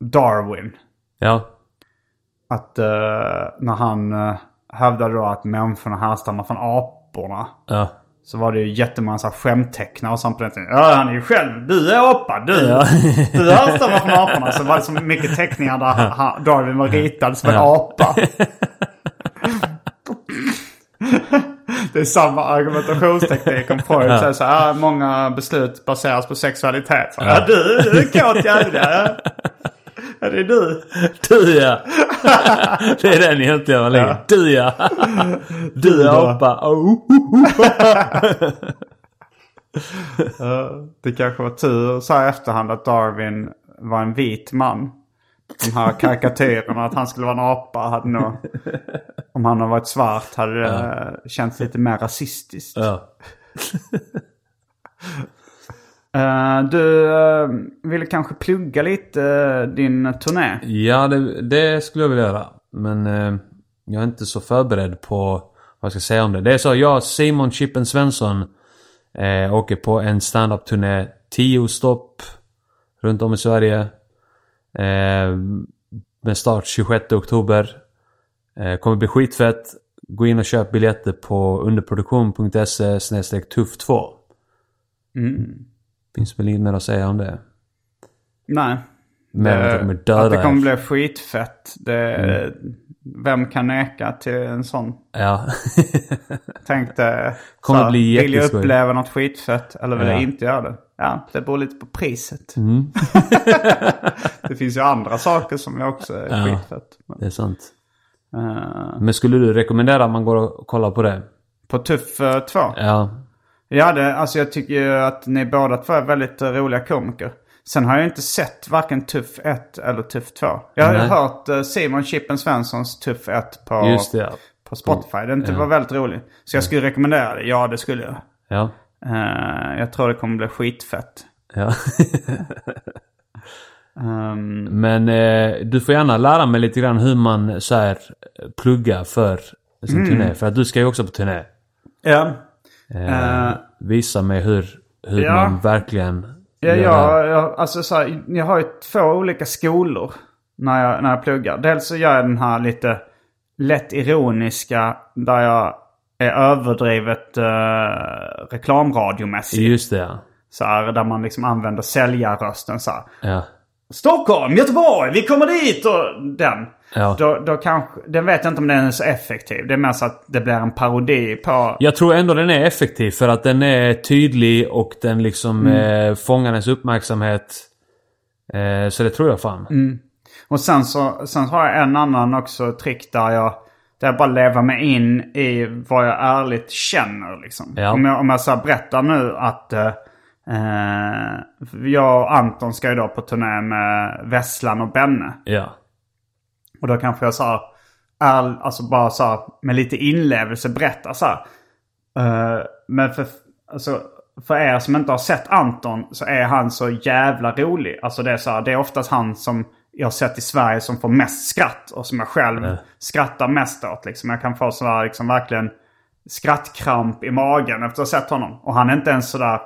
Darwin. ja. Att eh, när han uh, hävdade då att människorna härstammar från aporna. Ja. Så var det ju jättemånga skämttecknare och sånt på den tiden. Ja, han är ju själv. Du är apa, du. Ja. Du härstammar från aporna. Så var det så mycket teckningar där Darwin var ritad som en apa. det är samma argumentationsteknik om Freud säger så här, ah, många beslut baseras på sexualitet. Så, ja. du, du är kåt jävel. Ja. Det är du. Du ja! Det är den egentligen man lägger. Ja. Du ja! Du apa. Det kanske var tur så här efterhand att Darwin var en vit man. De här karikatyrerna att han skulle vara en apa hade nog... Om han hade varit svart hade det känts lite mer rasistiskt. Ja. Eh, du eh, ville kanske plugga lite eh, din turné. Ja, det, det skulle jag vilja göra. Men jag är inte så förberedd på vad jag ska säga om det. Det är så, jag Simon Chippen Svensson åker på en stand-up-turné. 10 stopp runt om i Sverige. Eh, med start 26 oktober. Eh, kommer bli skitfett. Gå in och köp biljetter på underproduktion.se snedstreck tuff2. Finns väl inget mer att säga om det. Nej. Men Eh, att de döda att det kommer er. bli skitfett. Det, Vem kan neka till en sån? Ja. Tänkte, Kommer så bli vill jag uppleva något skitfett eller vill Ja. jag inte göra det? Ja, det beror lite på priset. Mm. det finns ju andra saker som jag också är Ja. skitfett. Det är sant. eh, Men skulle du rekommendera att man går och kollar på det? på Tuff 2? Ja. Ja, det, alltså jag tycker ju att ni båda två är väldigt eh, roliga komiker. Sen har jag inte sett varken Tuff 1 eller Tuff 2. Jag har ju Nej. hört eh, Simon Chippen Svenssons Tuff 1 på, det, ja. på Spotify. Den ja. var väldigt rolig. Så jag skulle rekommendera det. Ja, det skulle jag. Ja. Eh, jag tror det kommer bli skitfett. ja. Ehm, Men eh, du får gärna lära mig lite grann hur man så här pluggar för sin Mm. turné. För att du ska ju också på turné. ja. Eh, Eh. Visa mig hur, hur Ja. man verkligen Ja, jag, jag, alltså så här, jag har ju två olika skolor när jag, när jag pluggar. Dels så gör jag den här lite lätt ironiska där jag är överdrivet uh, reklamradiomässig. Just det, ja. Så här, där man liksom använder säljarrösten så här. Ja. Stockholm, Göteborg, vi kommer dit och den. Ja. Då, då kanske, den vet jag inte om den är så effektiv. Det är mer så att det blir en parodi på... Jag tror ändå den är effektiv för att den är tydlig och den liksom Mm. eh, fångar ens uppmärksamhet. Eh, så det tror jag fan. Mm. Och sen så, sen har jag en annan också trick där jag, där jag bara lever mig in i vad jag ärligt känner. Liksom. Ja. Om jag, om jag så berättar nu att eh, eh, jag och Anton ska ju då på turné med Vesslan och Benne. Ja. Och då kanske jag så här, är, alltså bara så här, med lite inlevelse berättar så här. Eh, men för, alltså, för er som inte har sett Anton så är han så jävla rolig. Alltså det är så här, det är oftast han som jag sett i Sverige som får mest skratt och som jag själv skrattar mest åt. Liksom. Jag kan få sådär liksom verkligen skrattkramp i magen efter att ha sett honom. Och han är inte ens sådär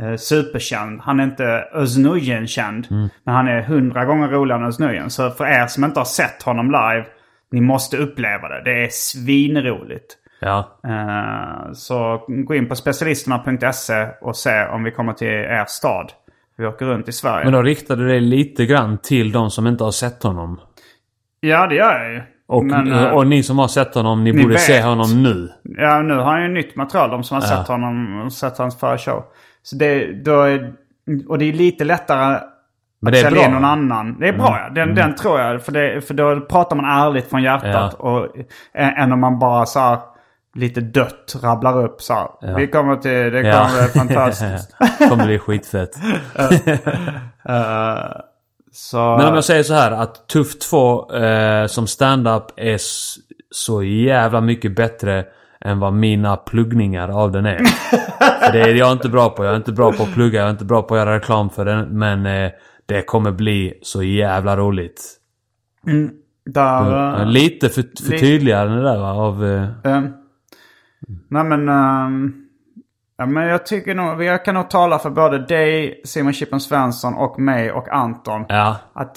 eh, superkänd. Han är inte Özz Nujen-känd. Men han är hundra gånger roligare än Özz. Så för er som inte har sett honom live, ni måste uppleva det. Det är svinroligt. Ja. Eh, så gå in på specialisterna.se och se om vi kommer till er stad. Vi åker runt i Sverige. Men då riktar du dig lite grann till de som inte har sett honom. Ja, det gör jag ju. Och, Men, eh, och ni som har sett honom, ni, ni borde vet. se honom nu. Ja, nu har han ju nytt material. De som har Ja. sett honom, sett hans förra show. Så det, då är, och det är lite lättare Men det är bra. någon annan. Det är bra ja. Den, den tror jag. För, det, för då pratar man ärligt från hjärtat. Ja. Och, ä- än om man bara så här, lite dött rabblar upp så här. Ja. Vi kommer till, det kommer Ja. bli fantastiskt. kommer bli skitfett. Eh, så, Men om jag säger så här att Tuff 2 eh, som stand-up är så jävla mycket bättre än vad mina pluggningar av den är. för det är jag inte bra på. Jag är inte bra på att plugga, jag är inte bra på att göra reklam för den. Men eh, det kommer bli så jävla roligt. där, eh, Lite för, förtydligande där va, av... Eh, nej men... ehm, ja, men jag tycker nog, jag kan nog tala för både dig, Simon Chippen Svensson och mig och Anton. ja. Att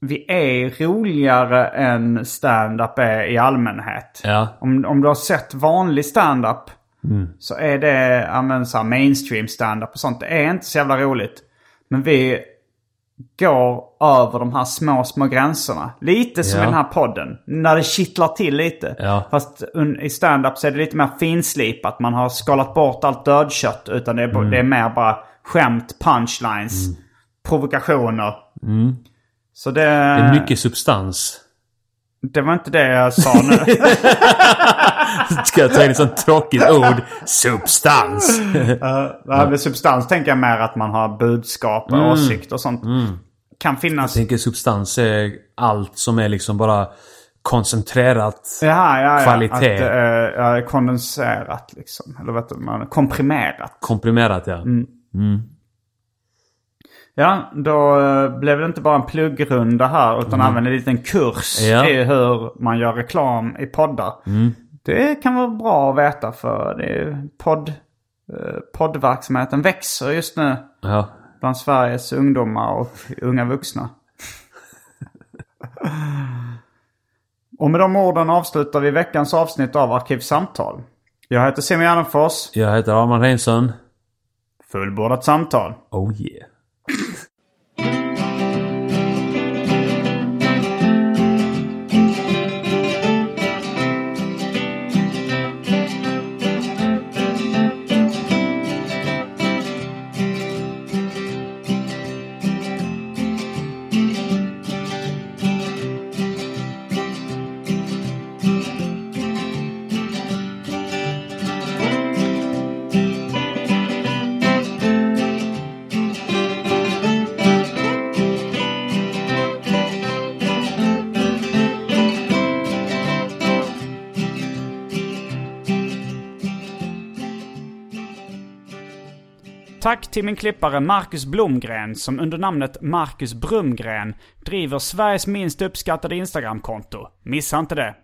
vi är roligare än stand-up är i allmänhet. Ja. Om, om du har sett vanlig stand-up så är det ja, men, så här mainstream stand-up och sånt. Det är inte så jävla roligt. Men vi, går över de här små, små gränserna. Lite som Ja. i den här podden. När det kittlar till lite. Ja. Fast i stand-up så är det lite mer finslipat. Man har skalat bort allt dödkött. Utan det är, Mm. det är mer bara skämt, punchlines, provokationer. Så det, Det är mycket substans. Det var inte det jag sa nu. Ska jag ta in ett sånt tråkigt ord? Substans. uh, med substans tänker jag mer att man har budskap och åsikter och sånt. Kan finnas... Jag tänker substans är allt som är liksom bara koncentrerat. Jaha, ja, ja. Kvalitet. Att det är kondenserat liksom. Eller du, man, komprimerat. Komprimerat ja. Ja, då eh, blev det inte bara en pluggrunda här utan även en liten kurs Ja. i hur man gör reklam i poddar. Det kan vara bra att veta för det är podd, eh, poddverksamheten växer just nu ja. bland Sveriges ungdomar och unga vuxna. och med de orden avslutar vi veckans avsnitt av Arkivsamtal. Jag heter Simon Gärdenfors. Jag heter Arman Reinsson. Fullbordat samtal. Oh yeah. Till min klippare Marcus Blomgren som under namnet Marcus Brumgren driver Sveriges minst uppskattade Instagramkonto. Missa inte det.